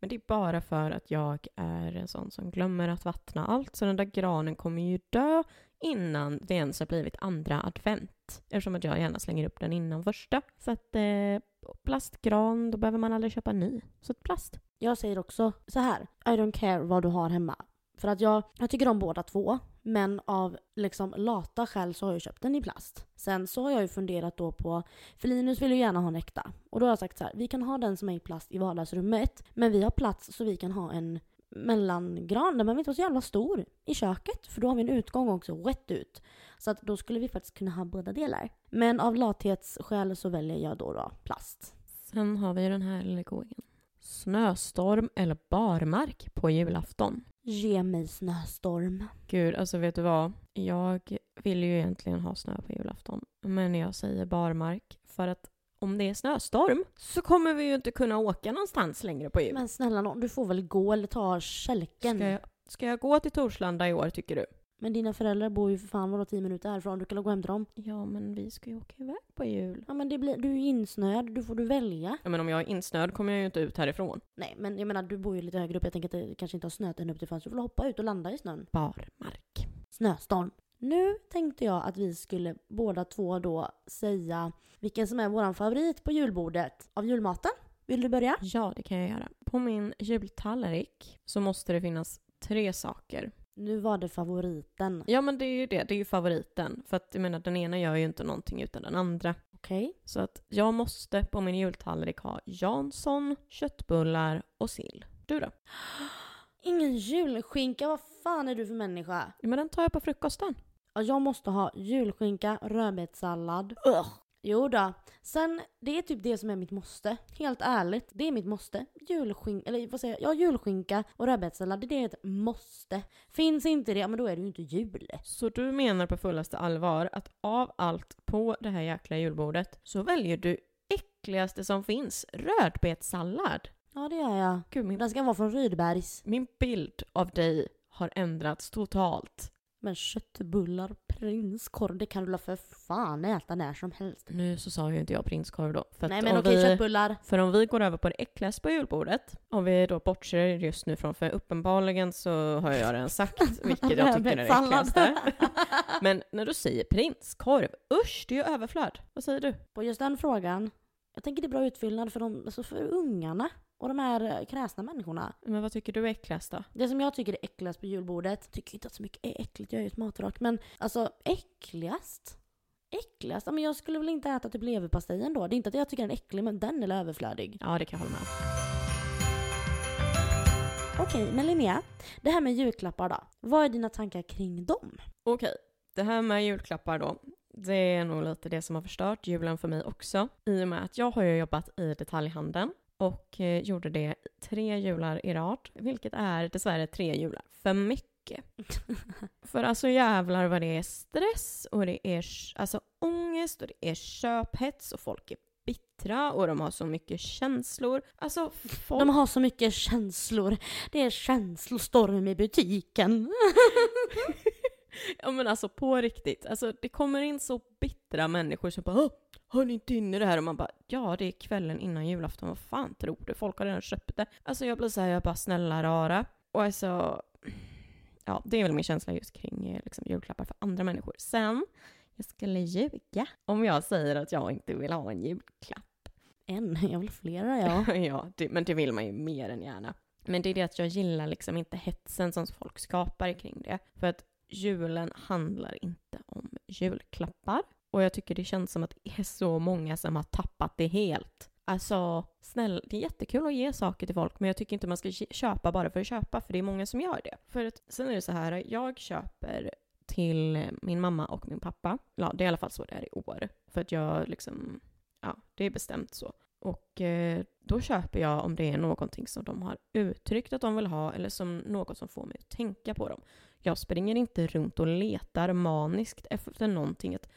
Men det är bara för att jag är en sån som glömmer att vattna allt, så den där granen kommer ju dö innan det ens har blivit andra advent. Eftersom att jag gärna slänger upp den innan första. Så att eh, plastgran, då behöver man aldrig köpa ny. Så att plast. Jag säger också så här. I don't care vad du har hemma. För att jag, jag tycker om båda två. Men av liksom lata skäl så har jag köpt den i plast. Sen så har jag ju funderat då på, för Linus vill ju gärna ha en äkta. Och då har jag sagt så här, vi kan ha den som är i plast i vardagsrummet. Men vi har plats så vi kan ha en mellangran, den behöver inte vara så jävla stor, i köket. För då har vi en utgång också, rätt ut. Så att då skulle vi faktiskt kunna ha båda delar. Men av lathetsskäl så väljer jag då, då plast. Sen har vi ju den här lilla godingen. Snöstorm eller barmark på julafton. Ge mig snöstorm. Gud, alltså vet du vad? Jag vill ju egentligen ha snö på julafton. Men jag säger barmark för att om det är snöstorm så kommer vi ju inte kunna åka någonstans längre på jul. Men snälla nån, du får väl gå eller ta kälken. Ska jag, ska jag gå till Torslanda i år tycker du? Men dina föräldrar bor ju för fan vadå tio minuter härifrån, du kan gå hem till dem. Ja, men vi ska ju åka iväg på jul. Ja men det blir, du är ju insnöad, du får du välja. Ja, men om jag är insnöad kommer jag ju inte ut härifrån. Nej men jag menar du bor ju lite högre upp, jag tänker att det kanske inte har snöat ända upp till fönstret. Du får hoppa ut och landa i snön. Barmark. Snöstorm. Nu tänkte jag att vi skulle båda två då säga vilken som är våran favorit på julbordet av julmaten. Vill du börja? Ja, det kan jag göra. På min jultallrik så måste det finnas tre saker. Nu var det favoriten. Ja, men det är ju det. Det är ju favoriten. För att jag menar, den ena gör ju inte någonting utan den andra. Okej. Så att jag måste på min jultallrik ha Jansson, köttbullar och sill. Du då? Ingen julskinka, vad fan är du för människa? Ja, men den tar jag på frukosten. Ja, jag måste ha julskinka, rödbetssallad. Ugh. Jo då. Sen, det är typ det som är mitt måste. Helt ärligt, det är mitt måste. Julskinka, eller vad säger jag? Ja, julskinka och rödbetssallad, det är ett måste. Finns inte det, men då är det ju inte jul. Så du menar på fullaste allvar att av allt på det här jäkla julbordet så väljer du äckligaste som finns, rödbetssallad? Ja, det gör jag. Gud, min, Den ska vara från Rydbergs. min bild av dig har ändrats totalt. Men köttbullar, prinskorv, det kan du väl för fan äta när som helst. Nu så sa ju inte jag prinskorv då. För Nej men okej, vi, köttbullar. För om vi går över på det äckligaste på julbordet, om vi då bortser just nu från, för uppenbarligen så har jag redan sagt vilket jag tycker är det äckligaste. Men när du säger prinskorv, usch, det är ju överflöd. Vad säger du? På just den frågan, jag tänker det är bra utfyllnad för, de, alltså för ungarna och de här eh, kräsna människorna. Men vad tycker du är äckligast då? Det som jag tycker är äckligast på julbordet, tycker inte att så mycket är äckligt, jag är ju ett matrak, men alltså äckligast? Äckligast? Ja, men jag skulle väl inte äta typ leverpastejen då. Det är inte att jag tycker den är äcklig, men den är överflödig. Ja, det kan jag hålla med. Okej, men Linnea, det här med julklappar då. Vad är dina tankar kring dem? Okej, det här med julklappar då. Det är nog lite det som har förstört julen för mig också. I och med att jag har ju jobbat i detaljhandeln och eh, gjorde det tre jular i rad, vilket är dessvärre tre jular för mycket. för alltså jävlar vad det är stress och det är alltså ångest och det är köphets och folk är bittra och de har så mycket känslor. Alltså folk... De har så mycket känslor. Det är känslostorm i butiken. Ja men alltså på riktigt, alltså det kommer in så bittra människor som bara "Åh, har ni inte inne det här? Och man bara ja det är kvällen innan julafton, vad fan tror du? Folk har redan köpt det. Alltså jag blir såhär, jag bara snälla rara. Och alltså, ja det är väl min känsla just kring eh, liksom, julklappar för andra människor. Sen, jag skulle ljuga om jag säger att jag inte vill ha en julklapp. En, jag vill flera ja. ja, det, men det vill man ju mer än gärna. Men det är det att jag gillar liksom inte hetsen som folk skapar kring det. För att julen handlar inte om julklappar. Och jag tycker det känns som att det är så många som har tappat det helt. Alltså, snälla, det är jättekul att ge saker till folk, men jag tycker inte man ska köpa bara för att köpa, för det är många som gör det. För att, sen är det så här, jag köper till min mamma och min pappa. Ja, det är i alla fall så det är i år. För att jag liksom, ja, det är bestämt så. Och eh, då köper jag om det är någonting som de har uttryckt att de vill ha eller som något som får mig att tänka på dem. Jag springer inte runt och letar maniskt efter någonting. Att,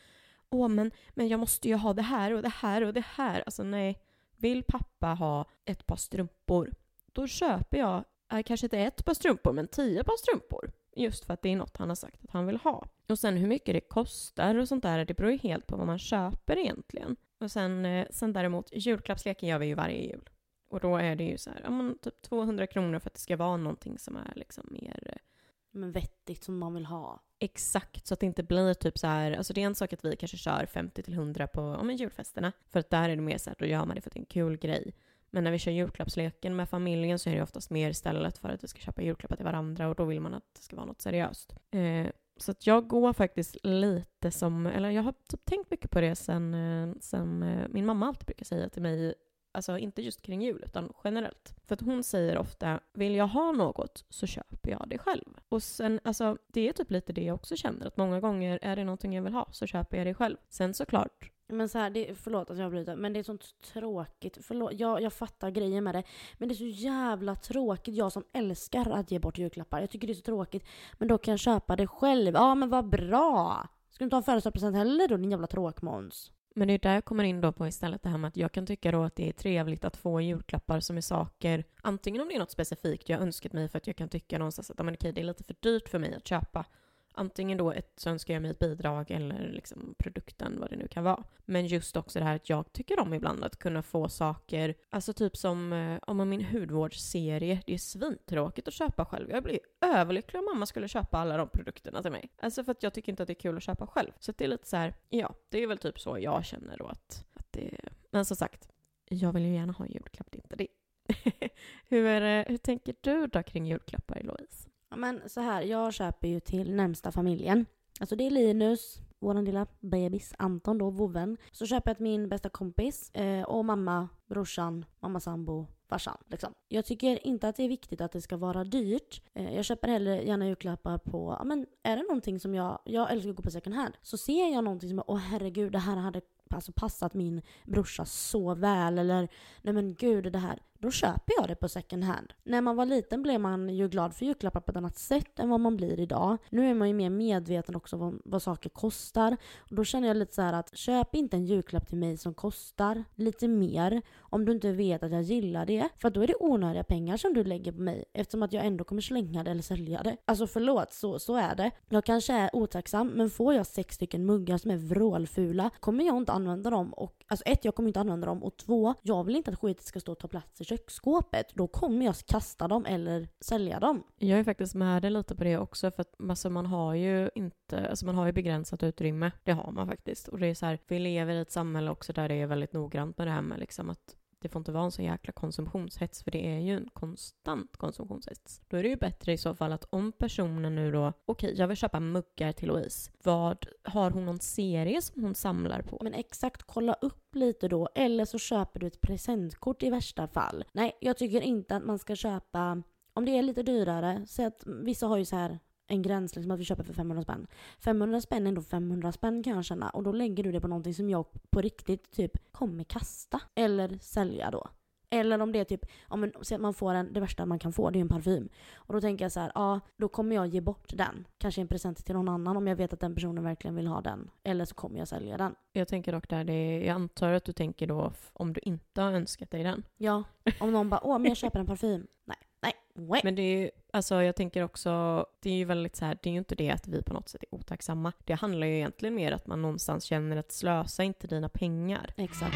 Åh, men, men jag måste ju ha det här och det här och det här. Alltså nej. Vill pappa ha ett par strumpor, då köper jag eh, kanske inte ett par strumpor, men tio par strumpor. Just för att det är något han har sagt att han vill ha. Och sen hur mycket det kostar och sånt där, det beror ju helt på vad man köper egentligen. Och sen, eh, sen däremot, julklappsleken gör vi ju varje jul. Och då är det ju så här, ja men typ 200 kronor för att det ska vara någonting som är liksom mer eh, men vettigt som man vill ha. exakt så att det inte blir typ så här, alltså det är en sak att vi kanske kör 50-100 på ja, men julfesterna. För att där är det mer så här, då gör man det för att det är en kul grej. Men när vi kör julklappsleken med familjen så är det oftast mer istället för att vi ska köpa julklappar till varandra och då vill man att det ska vara något seriöst. Eh, så att jag går faktiskt lite som, eller jag har typ tänkt mycket på det sen, eh, sen eh, min mamma alltid brukar säga till mig, alltså inte just kring jul utan generellt. För att hon säger ofta, vill jag ha något så köper jag det själv. Och sen, alltså det är typ lite det jag också känner, att många gånger är det någonting jag vill ha så köper jag det själv. Sen såklart, Men så här, det, förlåt att jag bryter, men det är sånt tråkigt. Förlåt, jag, jag fattar grejen med det. Men det är så jävla tråkigt. Jag som älskar att ge bort julklappar. Jag tycker det är så tråkigt. Men då kan jag köpa det själv. Ja men vad bra! Ska du inte ha en födelsedagspresent heller då din jävla tråkmåns? Men det är där jag kommer in då på istället det här med att jag kan tycka då att det är trevligt att få julklappar som är saker, antingen om det är något specifikt jag önskat mig för att jag kan tycka någonstans att men okej, det är lite för dyrt för mig att köpa. Antingen då ett, så önskar jag mig ett bidrag eller liksom produkten, vad det nu kan vara. Men just också det här att jag tycker om ibland att kunna få saker, alltså typ som eh, om man min hudvårdsserie, det är svintråkigt att köpa själv. Jag blir överlycklig om mamma skulle köpa alla de produkterna till mig. Alltså för att jag tycker inte att det är kul att köpa själv. Så det är lite så här, ja, det är väl typ så jag känner då att, att det Men som sagt, jag vill ju gärna ha en julklapp, det är inte det. hur, är det, hur tänker du då kring julklappar, Louise? Ja, men så här, jag köper ju till närmsta familjen. Alltså det är Linus, vår lilla bebis, Anton då, vovven. Så köper jag till min bästa kompis eh, och mamma, brorsan, mamma sambo, farsan. Liksom. Jag tycker inte att det är viktigt att det ska vara dyrt. Eh, jag köper hellre gärna julklappar på, ja men är det någonting som jag, jag älskar att gå på second hand. Så ser jag någonting som jag, åh herregud det här hade alltså passat min brorsa så väl eller nej men gud det här. Då köper jag det på second hand. När man var liten blev man ju glad för julklappar på ett annat sätt än vad man blir idag. Nu är man ju mer medveten också om vad saker kostar. Och då känner jag lite så här att köp inte en julklapp till mig som kostar lite mer om du inte vet att jag gillar det. För då är det onödiga pengar som du lägger på mig eftersom att jag ändå kommer slänga det eller sälja det. Alltså förlåt, så, så är det. Jag kanske är otacksam men får jag sex stycken muggar som är vrålfula kommer jag inte använda dem. Och, alltså ett, jag kommer inte använda dem och två, jag vill inte att skiten ska stå och ta plats i köksskåpet. Då kommer jag kasta dem eller sälja dem. Jag är faktiskt med dig lite på det också för att alltså, man har ju inte, alltså man har ju begränsat utrymme. Det har man faktiskt. Och det är så här, vi lever i ett samhälle också där det är väldigt noggrant med det här med liksom att det får inte vara en så jäkla konsumtionshets för det är ju en konstant konsumtionshets. Då är det ju bättre i så fall att om personen nu då, okej jag vill köpa muggar till Louise. Vad, har hon någon serie som hon samlar på? Men exakt, kolla upp lite då. Eller så köper du ett presentkort i värsta fall. Nej, jag tycker inte att man ska köpa om det är lite dyrare, säg att vissa har ju så här en gräns liksom att vi köper för 500 spänn. 500 spänn är ändå 500 spänn kan jag känna och då lägger du det på någonting som jag på riktigt typ kommer kasta. Eller sälja då. Eller om det är typ, att man får en, det värsta man kan få det är en parfym. Och då tänker jag så här, ja då kommer jag ge bort den. Kanske en present till någon annan om jag vet att den personen verkligen vill ha den. Eller så kommer jag sälja den. Jag tänker dock där, det är, jag antar att du tänker då om du inte har önskat dig den. Ja, om någon bara, åh men jag köper en parfym. Nej, nej, nej. Men det är ju, alltså jag tänker också, det är ju väldigt så här, det är ju inte det att vi på något sätt är otacksamma. Det handlar ju egentligen mer att man någonstans känner att slösa inte dina pengar. Exakt.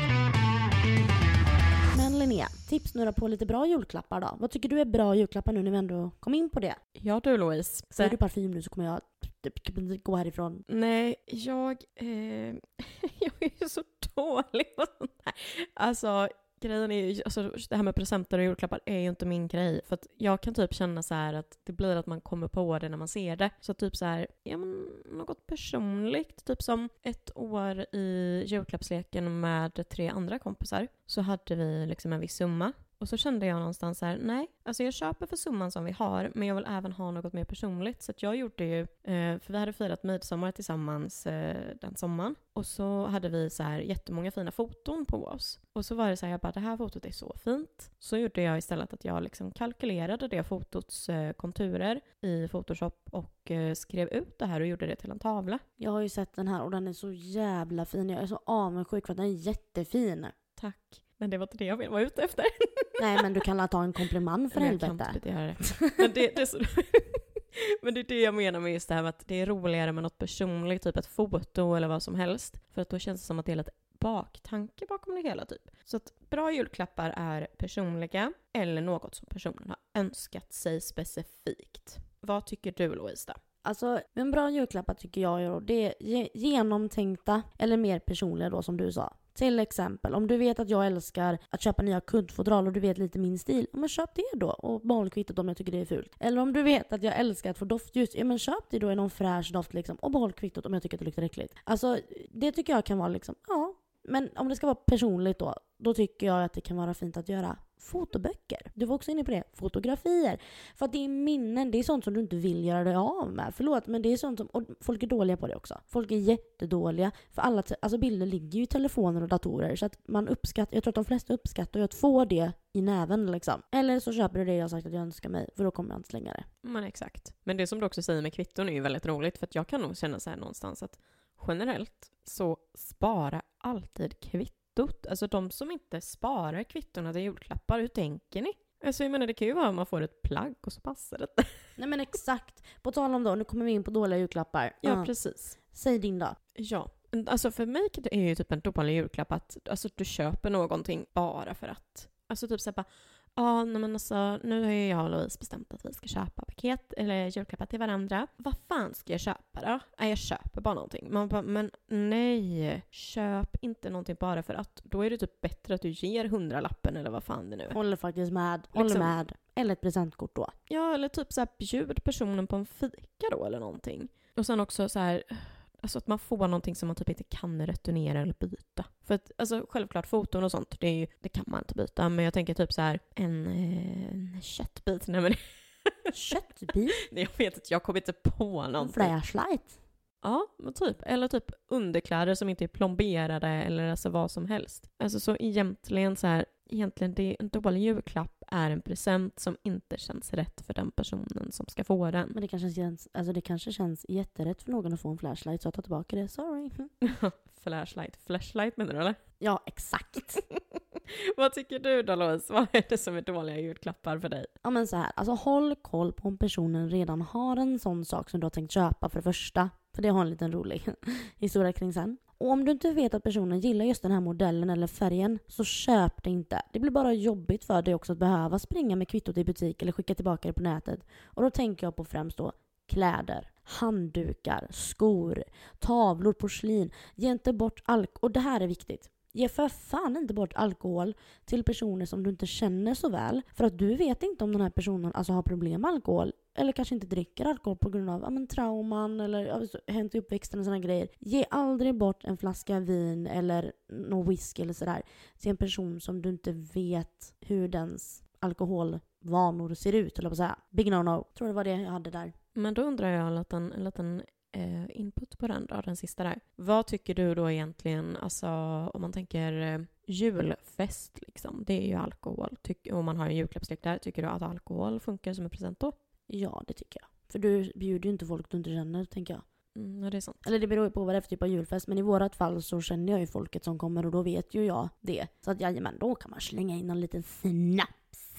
Men Linnea, tips då på lite bra julklappar då. Vad tycker du är bra julklappar nu när vi ändå kom in på det? Ja du Louise. Säger du parfym nu så kommer jag typ gå härifrån. Nej, jag, eh, jag är ju så dålig på sånt här. Alltså, grejen är ju, alltså, det här med presenter och julklappar är ju inte min grej. För att jag kan typ känna så här att det blir att man kommer på det när man ser det. Så typ så här, ja men något personligt. Typ som ett år i julklappsleken med tre andra kompisar så hade vi liksom en viss summa. Och så kände jag någonstans så här, nej, alltså jag köper för summan som vi har, men jag vill även ha något mer personligt. Så jag gjorde ju, eh, för vi hade firat midsommar tillsammans eh, den sommaren. Och så hade vi så här jättemånga fina foton på oss. Och så var det så här, jag bara, det här fotot är så fint. Så gjorde jag istället att jag liksom kalkylerade det fotots eh, konturer i Photoshop och skrev ut det här och gjorde det till en tavla. Jag har ju sett den här och den är så jävla fin. Jag är så avundsjuk för att den är jättefin. Tack. Men det var inte det jag var ute efter. Nej men du kan ta en komplimang för Eller jag kan helvete. inte. Men det, det är så... Men det är det jag menar med just det här med att det är roligare med något personligt, typ ett foto eller vad som helst. För att då känns det som att det är lite baktanke bakom det hela typ. Så att bra julklappar är personliga eller något som personen har önskat sig specifikt. Vad tycker du Louise då? Alltså, en bra julklappar tycker jag är det genomtänkta eller mer personliga då som du sa. Till exempel, om du vet att jag älskar att köpa nya kuddfodral och du vet lite min stil, ja men köp det då och behåll kvittot om jag tycker det är fult. Eller om du vet att jag älskar att få doftljus, ja men köp det då i någon fräsch doft liksom och behåll kvittot om jag tycker att det luktar äckligt. Alltså, det tycker jag kan vara liksom, ja. Men om det ska vara personligt då, då tycker jag att det kan vara fint att göra fotoböcker. Du var också inne på det. Fotografier. För att det är minnen, det är sånt som du inte vill göra dig av med. Förlåt, men det är sånt som... Och folk är dåliga på det också. Folk är jättedåliga. För alla alltså bilder ligger ju i telefoner och datorer. Så att man uppskattar... Jag tror att de flesta uppskattar ju att få det i näven liksom. Eller så köper du det jag har sagt att jag önskar mig. För då kommer jag inte slänga det. Men exakt. Men det som du också säger med kvitton är ju väldigt roligt för att jag kan nog känna så här någonstans att generellt så spara alltid kvitton kvittot. Alltså de som inte sparar kvittorna till julklappar, hur tänker ni? Alltså jag menar det kan ju vara att man får ett plagg och så passar det. Nej men exakt. På tal om då, nu kommer vi in på dåliga julklappar. Ja, Ja. precis. Säg din då. Ja. Alltså för mig är ju typ en dålig julklapp att alltså, du köper någonting bara för att. Alltså typ såhär bara, ja nej men alltså nu har ju jag och Louise bestämt att vi ska köpa paket eller julklappar till varandra. Vad fan ska jag köpa då? Nej jag köper bara någonting. Man bara, men nej, köp inte någonting bara för att. Då är det typ bättre att du ger hundralappen eller vad fan det nu är. Håller faktiskt med. Håller Liksom- med. Eller ett presentkort då. Ja, eller typ så här bjud personen på en fika då eller någonting. Och sen också så här, alltså att man får någonting som man typ inte kan returnera eller byta. För att alltså självklart foton och sånt, det, är ju, det kan man inte byta. Men jag tänker typ så här en, eh, en köttbit. Nej men Köttbit. jag vet inte, jag kommer inte på En någonting. flashlight. Ja, men typ. Eller typ underkläder som inte är plomberade eller alltså vad som helst. Alltså så egentligen så här, egentligen det en dålig julklapp är en present som inte känns rätt för den personen som ska få den. Men det kanske, känns, alltså det kanske känns jätterätt för någon att få en flashlight så jag tar tillbaka det. Sorry. Flashlight. Flashlight menar du eller? Ja, exakt. Vad tycker du då Louise? Vad är det som är dåliga julklappar för dig? Ja men så här, alltså håll koll på om personen redan har en sån sak som du har tänkt köpa för det första. För det har en liten rolig historia kring sen. Och om du inte vet att personen gillar just den här modellen eller färgen så köp det inte. Det blir bara jobbigt för dig också att behöva springa med kvittot i butik eller skicka tillbaka det på nätet. Och då tänker jag på främst då kläder, handdukar, skor, tavlor, porslin. Ge inte bort alkohol. Och det här är viktigt. Ge för fan inte bort alkohol till personer som du inte känner så väl. För att du vet inte om den här personen alltså har problem med alkohol. Eller kanske inte dricker alkohol på grund av ja, men, trauman eller ja, så- hänt i uppväxten och sådana grejer. Ge aldrig bort en flaska vin eller någon whisky eller sådär till en person som du inte vet hur dens alkoholvanor ser ut. Eller på säga. Big no-no. Tror det var det jag hade där. Men då undrar jag en liten, en liten input på den då, den sista där. Vad tycker du då egentligen, alltså om man tänker eh, julfest liksom, det är ju alkohol. Tyck, om man har en julklappslek där, tycker du att alkohol funkar som en present då? Ja, det tycker jag. För du bjuder ju inte folk du inte känner, tänker jag. Mm, ja, det är sant. Eller det beror ju på vad det är för typ av julfest. Men i vårat fall så känner jag ju folket som kommer och då vet ju jag det. Så att jajamän, då kan man slänga in en liten snaps.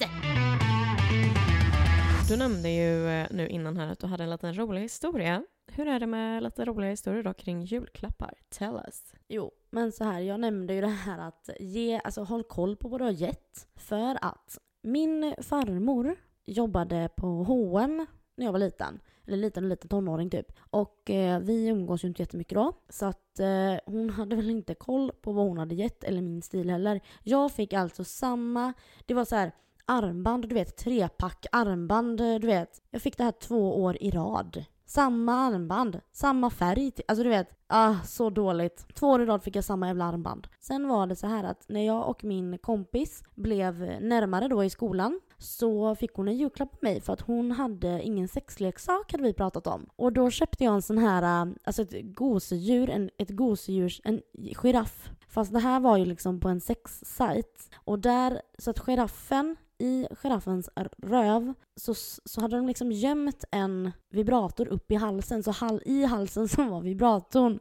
Du nämnde ju eh, nu innan här att du hade en liten rolig historia. Hur är det med lite roliga historier då kring julklappar? Tell us. Jo, men så här, jag nämnde ju det här att ge, alltså håll koll på vad du har gett. För att min farmor jobbade på H&M när jag var liten. Eller liten och liten tonåring typ. Och eh, vi umgås ju inte jättemycket då. Så att eh, hon hade väl inte koll på vad hon hade gett eller min stil heller. Jag fick alltså samma, det var så här armband, du vet trepack armband, du vet. Jag fick det här två år i rad. Samma armband, samma färg. Alltså du vet, ah, så dåligt. Två år i rad fick jag samma jävla armband. Sen var det så här att när jag och min kompis blev närmare då i skolan så fick hon en julklapp av mig för att hon hade ingen sexleksak hade vi pratat om. Och då köpte jag en sån här, eh, alltså ett gosedjur, en, ett gosedjurs, en giraff. Fast det här var ju liksom på en sexsajt. Och där, så att giraffen, i giraffens röv så, så hade de liksom gömt en vibrator upp i halsen. Så hal, i halsen så var vibratorn.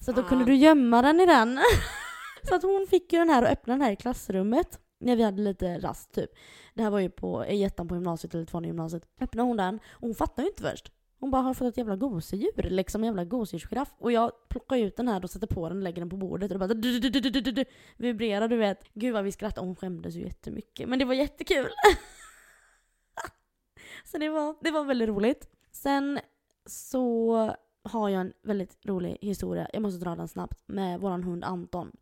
Så att då kunde du gömma den i den. så att hon fick ju den här och öppnade den här i klassrummet. när vi hade lite rast typ. Det här var ju på, i ettan på gymnasiet eller tvåan i gymnasiet. Öppnade hon den och hon fattade ju inte först. Hon bara har fått ett jävla gosedjur, liksom en jävla gosedjursgiraff. Och jag plockar ut den här och sätter på den och lägger den på bordet och det bara vibrerar du vet. Gud vad vi skrattade, hon skämdes ju jättemycket. Men det var jättekul. så det var, det var väldigt roligt. Sen så har jag en väldigt rolig historia, jag måste dra den snabbt, med våran hund Anton.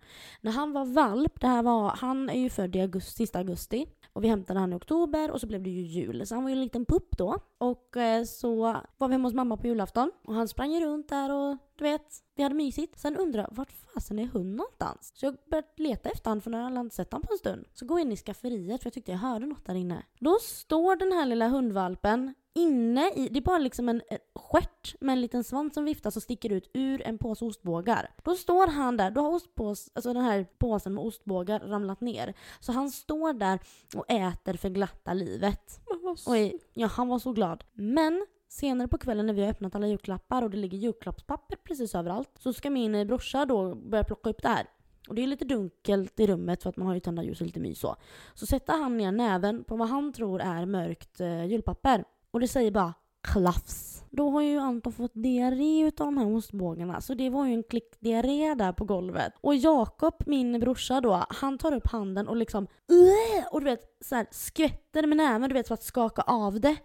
När han var valp, det här var, han är ju född i augusti, sista augusti. Och vi hämtade han i oktober och så blev det ju jul. Så han var ju en liten pupp då. Och eh, så var vi hemma hos mamma på julafton. Och han sprang runt där och du vet, vi hade mysigt. Sen undrade jag, vart fasen är hunden någonstans? Så jag började leta efter honom för när jag hade inte sett honom på en stund. Så går jag in i skafferiet för jag tyckte jag hörde något där inne. Då står den här lilla hundvalpen inne i, det är bara liksom en stjärt med en liten svans som viftar som sticker ut ur en påse ostbågar. Då står han där, då har ostpås, alltså den här påsen med ostbågar ramlat ner. Så han står där och äter för glatta livet. Och är, ja, han var så glad. Men Senare på kvällen när vi har öppnat alla julklappar och det ligger julklappspapper precis överallt så ska min brorsa då börja plocka upp det här. Och det är lite dunkelt i rummet för att man har ju tända ljus och lite mys så. Så sätter han ner näven på vad han tror är mörkt eh, julpapper. Och det säger bara klafs. Då har ju Anton fått diarré utav de här ostbågarna. Så det var ju en klick diarré där på golvet. Och Jakob, min brorsa då, han tar upp handen och liksom och du vet så här, skvätter med näven du vet för att skaka av det.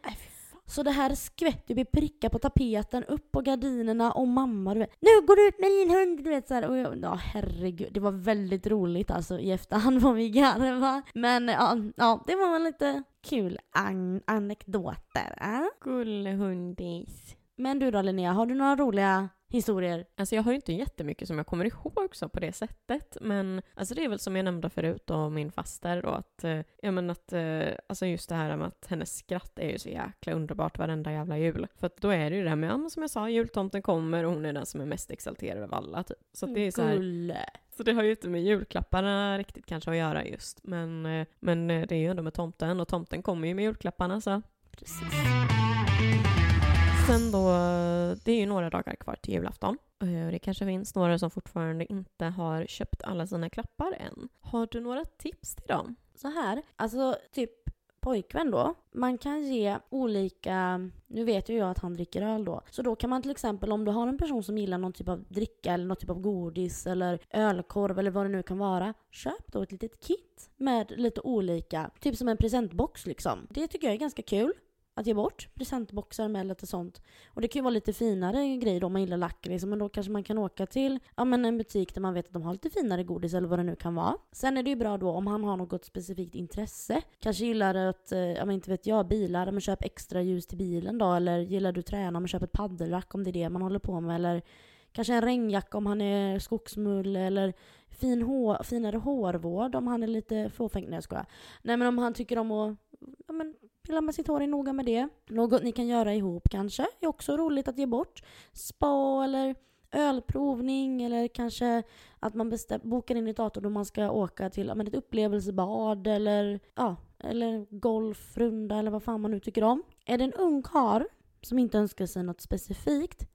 Så det här skvätter blir prickar på tapeten, upp på gardinerna och mamma du vet. Nu går du ut med din hund! Du vet så här. Och jag, ja herregud, det var väldigt roligt alltså i efterhand var vi garva. Men ja, ja, det var lite kul an anekdoter. Äh? Gullehundis. Men du då Linnea, har du några roliga historier? Alltså jag har ju inte jättemycket som jag kommer ihåg så på det sättet. Men alltså det är väl som jag nämnde förut då, min faster då att, eh, ja men att, eh, alltså just det här med att hennes skratt är ju så jäkla underbart varenda jävla jul. För att då är det ju det här med, ja, som jag sa, jultomten kommer och hon är den som är mest exalterad av alla typ. Så det är så här, Gulle. så det har ju inte med julklapparna riktigt kanske att göra just. Men, eh, men det är ju ändå med tomten och tomten kommer ju med julklapparna så. Precis. Sen då, det är ju några dagar kvar till julafton. Och det kanske finns några som fortfarande inte har köpt alla sina klappar än. Har du några tips till dem? Så här, alltså typ pojkvän då. Man kan ge olika, nu vet ju jag att han dricker öl då. Så då kan man till exempel om du har en person som gillar någon typ av dricka eller någon typ av godis eller ölkorv eller vad det nu kan vara. Köp då ett litet kit med lite olika, typ som en presentbox liksom. Det tycker jag är ganska kul att ge bort presentboxar med lite sånt. Och det kan ju vara lite finare grejer då om man gillar lakrits. Men då kanske man kan åka till ja, men en butik där man vet att de har lite finare godis eller vad det nu kan vara. Sen är det ju bra då om han har något specifikt intresse. Kanske gillar att, eh, ja men inte vet jag, bilar. Men köp extra ljus till bilen då. Eller gillar du träna, men köp ett paddelrack om det är det man håller på med. Eller kanske en regnjacka om han är skogsmull. Eller fin hår, finare hårvård om han är lite fåfäng. Nej jag skojar. Nej men om han tycker om att ja, men, pilla med sitt hår är noga med det. Något ni kan göra ihop kanske är också roligt att ge bort. Spa eller ölprovning eller kanske att man bokar in ett datum då man ska åka till ja, men ett upplevelsebad eller, ja, eller golfrunda eller vad fan man nu tycker om. Är det en ung karl som inte önskar sig något specifikt,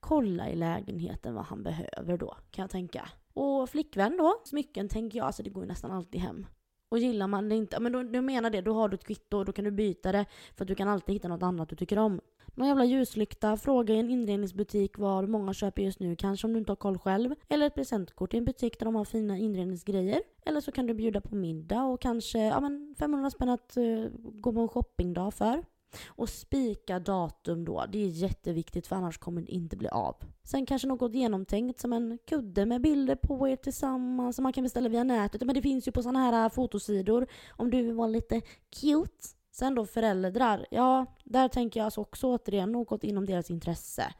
kolla i lägenheten vad han behöver då, kan jag tänka. Och flickvän då, smycken tänker jag, alltså det går ju nästan alltid hem. Och gillar man det inte, ja, men då, du menar det, då har du ett kvitto och då kan du byta det för att du kan alltid hitta något annat du tycker om. Någon jävla ljuslykta, fråga i en inredningsbutik var många köper just nu kanske om du inte har koll själv. Eller ett presentkort i en butik där de har fina inredningsgrejer. Eller så kan du bjuda på middag och kanske ja, men 500 spänn att uh, gå på en shoppingdag för. Och spika datum då, det är jätteviktigt för annars kommer det inte bli av. Sen kanske något genomtänkt som en kudde med bilder på er tillsammans som man kan beställa via nätet. Men det finns ju på sådana här äh, fotosidor om du vill vara lite cute. Sen då föräldrar, ja där tänker jag alltså också återigen något inom deras intresse.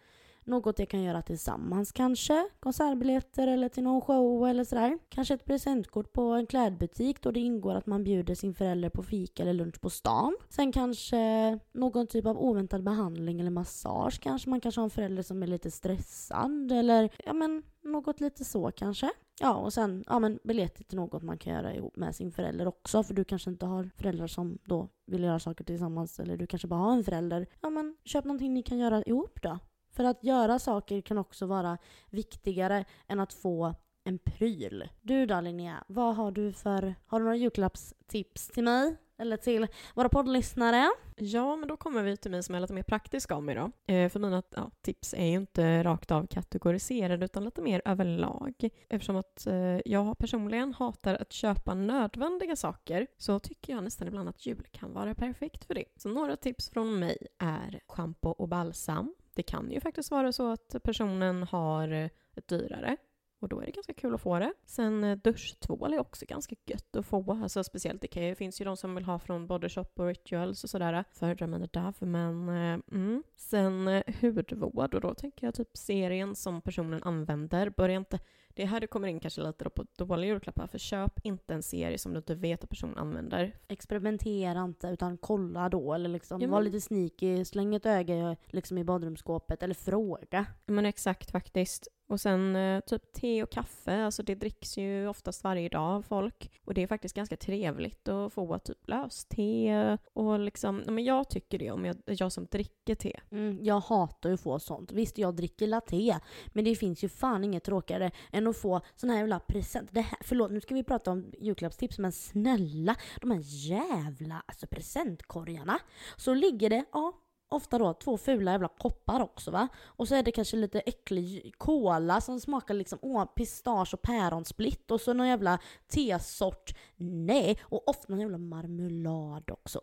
Något de kan göra tillsammans kanske. Konsertbiljetter eller till någon show eller sådär. Kanske ett presentkort på en klädbutik då det ingår att man bjuder sin förälder på fika eller lunch på stan. Sen kanske någon typ av oväntad behandling eller massage kanske. Man kanske har en förälder som är lite stressad eller ja men något lite så kanske. Ja, och sen ja, men biljetter till något man kan göra ihop med sin förälder också. För du kanske inte har föräldrar som då vill göra saker tillsammans. Eller du kanske bara har en förälder. Ja, men köp någonting ni kan göra ihop då. För att göra saker kan också vara viktigare än att få en pryl. Du då Linnea, vad har du för, har du några julklappstips till mig? Eller till våra poddlyssnare? Ja, men då kommer vi till mig som är lite mer praktisk av mig då. Eh, för mina ja, tips är ju inte rakt av kategoriserade utan lite mer överlag. Eftersom att eh, jag personligen hatar att köpa nödvändiga saker så tycker jag nästan ibland att jul kan vara perfekt för det. Så några tips från mig är schampo och balsam. Det kan ju faktiskt vara så att personen har eh, ett dyrare och då är det ganska kul att få det. Sen eh, duschtvål är också ganska gött att få. Alltså speciellt, det, kan, det finns ju de som vill ha från Body Shop och Rituals och sådär. Föredrar mina Dove, men eh, mm. Sen hudvård och då tänker jag typ serien som personen använder. Börja inte det här det kommer in kanske lite då på dåliga julklappar, för köp inte en serie som du inte vet att personen använder. Experimentera inte, utan kolla då, eller liksom ja, men... var lite sneaky, släng ett öga liksom i badrumsskåpet, eller fråga. Men exakt faktiskt. Och sen eh, typ te och kaffe, alltså det dricks ju oftast varje dag av folk. Och det är faktiskt ganska trevligt att få typ löste och liksom, men jag tycker det om jag, jag som dricker te. Mm, jag hatar ju att få sånt. Visst, jag dricker latte, men det finns ju fan inget tråkigare än att få sån här jävla present. Det här, förlåt, nu ska vi prata om julklappstips, men snälla, de här jävla alltså presentkorgarna. Så ligger det, ja, ofta då två fula jävla koppar också va. Och så är det kanske lite äcklig kola som smakar liksom åh, pistage och päronsplitt och så någon jävla tesort. Nej, och ofta någon jävla marmelad också.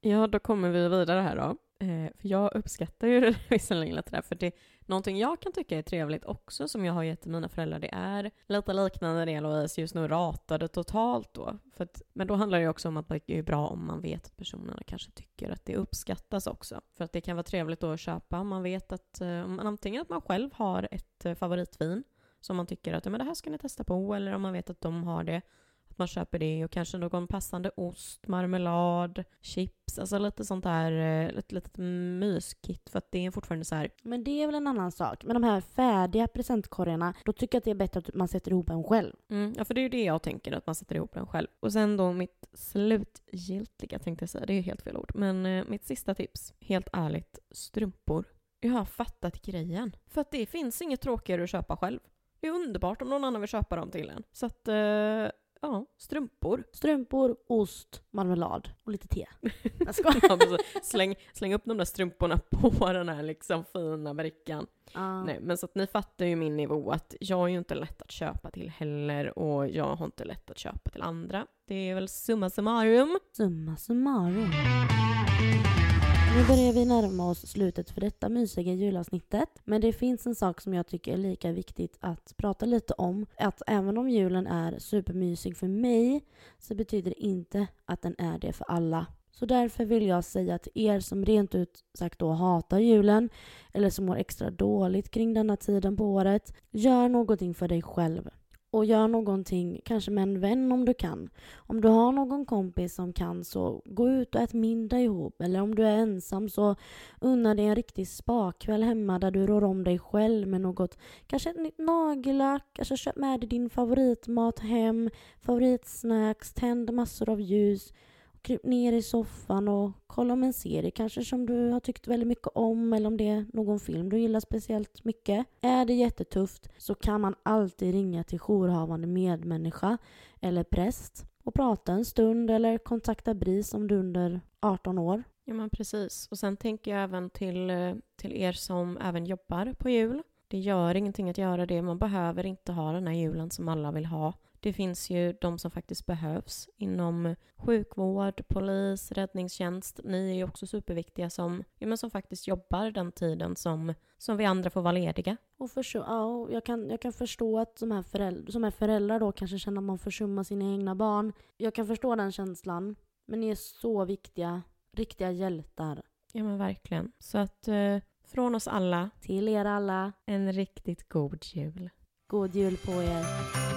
Ja, då kommer vi vidare här då. Eh, för jag uppskattar ju visserligen lite där, för det någonting jag kan tycka är trevligt också som jag har gett till mina föräldrar, det är lite liknande det Louise just nu ratade totalt då. För att, men då handlar det också om att det är bra om man vet att personerna kanske tycker att det uppskattas också. För att det kan vara trevligt då att köpa om man vet att, eh, antingen att man själv har ett eh, favoritvin som man tycker att ja, men det här ska ni testa på, eller om man vet att de har det man köper det och kanske någon passande ost, marmelad, chips, alltså lite sånt där, ett eh, litet myskit för att det är fortfarande så här. Men det är väl en annan sak. Med de här färdiga presentkorgarna, då tycker jag att det är bättre att man sätter ihop en själv. Mm, ja, för det är ju det jag tänker, att man sätter ihop den själv. Och sen då mitt slutgiltiga tänkte jag säga, det är helt fel ord. Men eh, mitt sista tips, helt ärligt, strumpor. Jag har fattat grejen. För att det finns inget tråkigare att köpa själv. Det är underbart om någon annan vill köpa dem till en. Så att eh, Ja, strumpor. Strumpor, ost, marmelad och lite te. Jag skojar. släng, släng upp de där strumporna på den här liksom fina brickan. Ah. Nej, men så att ni fattar ju min nivå att jag är ju inte lätt att köpa till heller och jag har inte lätt att köpa till andra. Det är väl summa summarum. Summa summarum. Nu börjar vi närma oss slutet för detta mysiga julavsnittet. Men det finns en sak som jag tycker är lika viktigt att prata lite om. Att även om julen är supermysig för mig så betyder det inte att den är det för alla. Så därför vill jag säga till er som rent ut sagt då hatar julen eller som mår extra dåligt kring denna tiden på året. Gör någonting för dig själv och gör någonting, kanske med en vän om du kan. Om du har någon kompis som kan så gå ut och ät middag ihop. Eller om du är ensam så unna dig en riktig spakväll hemma där du rår om dig själv med något, kanske ett nytt nagellack, kanske köp med dig din favoritmat hem, favoritsnacks, tänd massor av ljus kryp ner i soffan och kolla om en serie kanske som du har tyckt väldigt mycket om eller om det är någon film du gillar speciellt mycket. Är det jättetufft så kan man alltid ringa till jourhavande medmänniska eller präst och prata en stund eller kontakta BRIS om du är under 18 år. Ja men precis. Och sen tänker jag även till, eh, till er som även jobbar på jul. Det gör ingenting att göra det. Man behöver inte ha den här julen som alla vill ha. Det finns ju de som faktiskt behövs inom sjukvård, polis, räddningstjänst. Ni är ju också superviktiga som, ja, men som faktiskt jobbar den tiden som, som vi andra får vara lediga. Och för, ja, jag, kan, jag kan förstå att de här föräldrar, som är föräldrar då kanske känner att man försummar sina egna barn. Jag kan förstå den känslan. Men ni är så viktiga, riktiga hjältar. Ja men verkligen. Så att eh, från oss alla till er alla en riktigt god jul. God jul på er.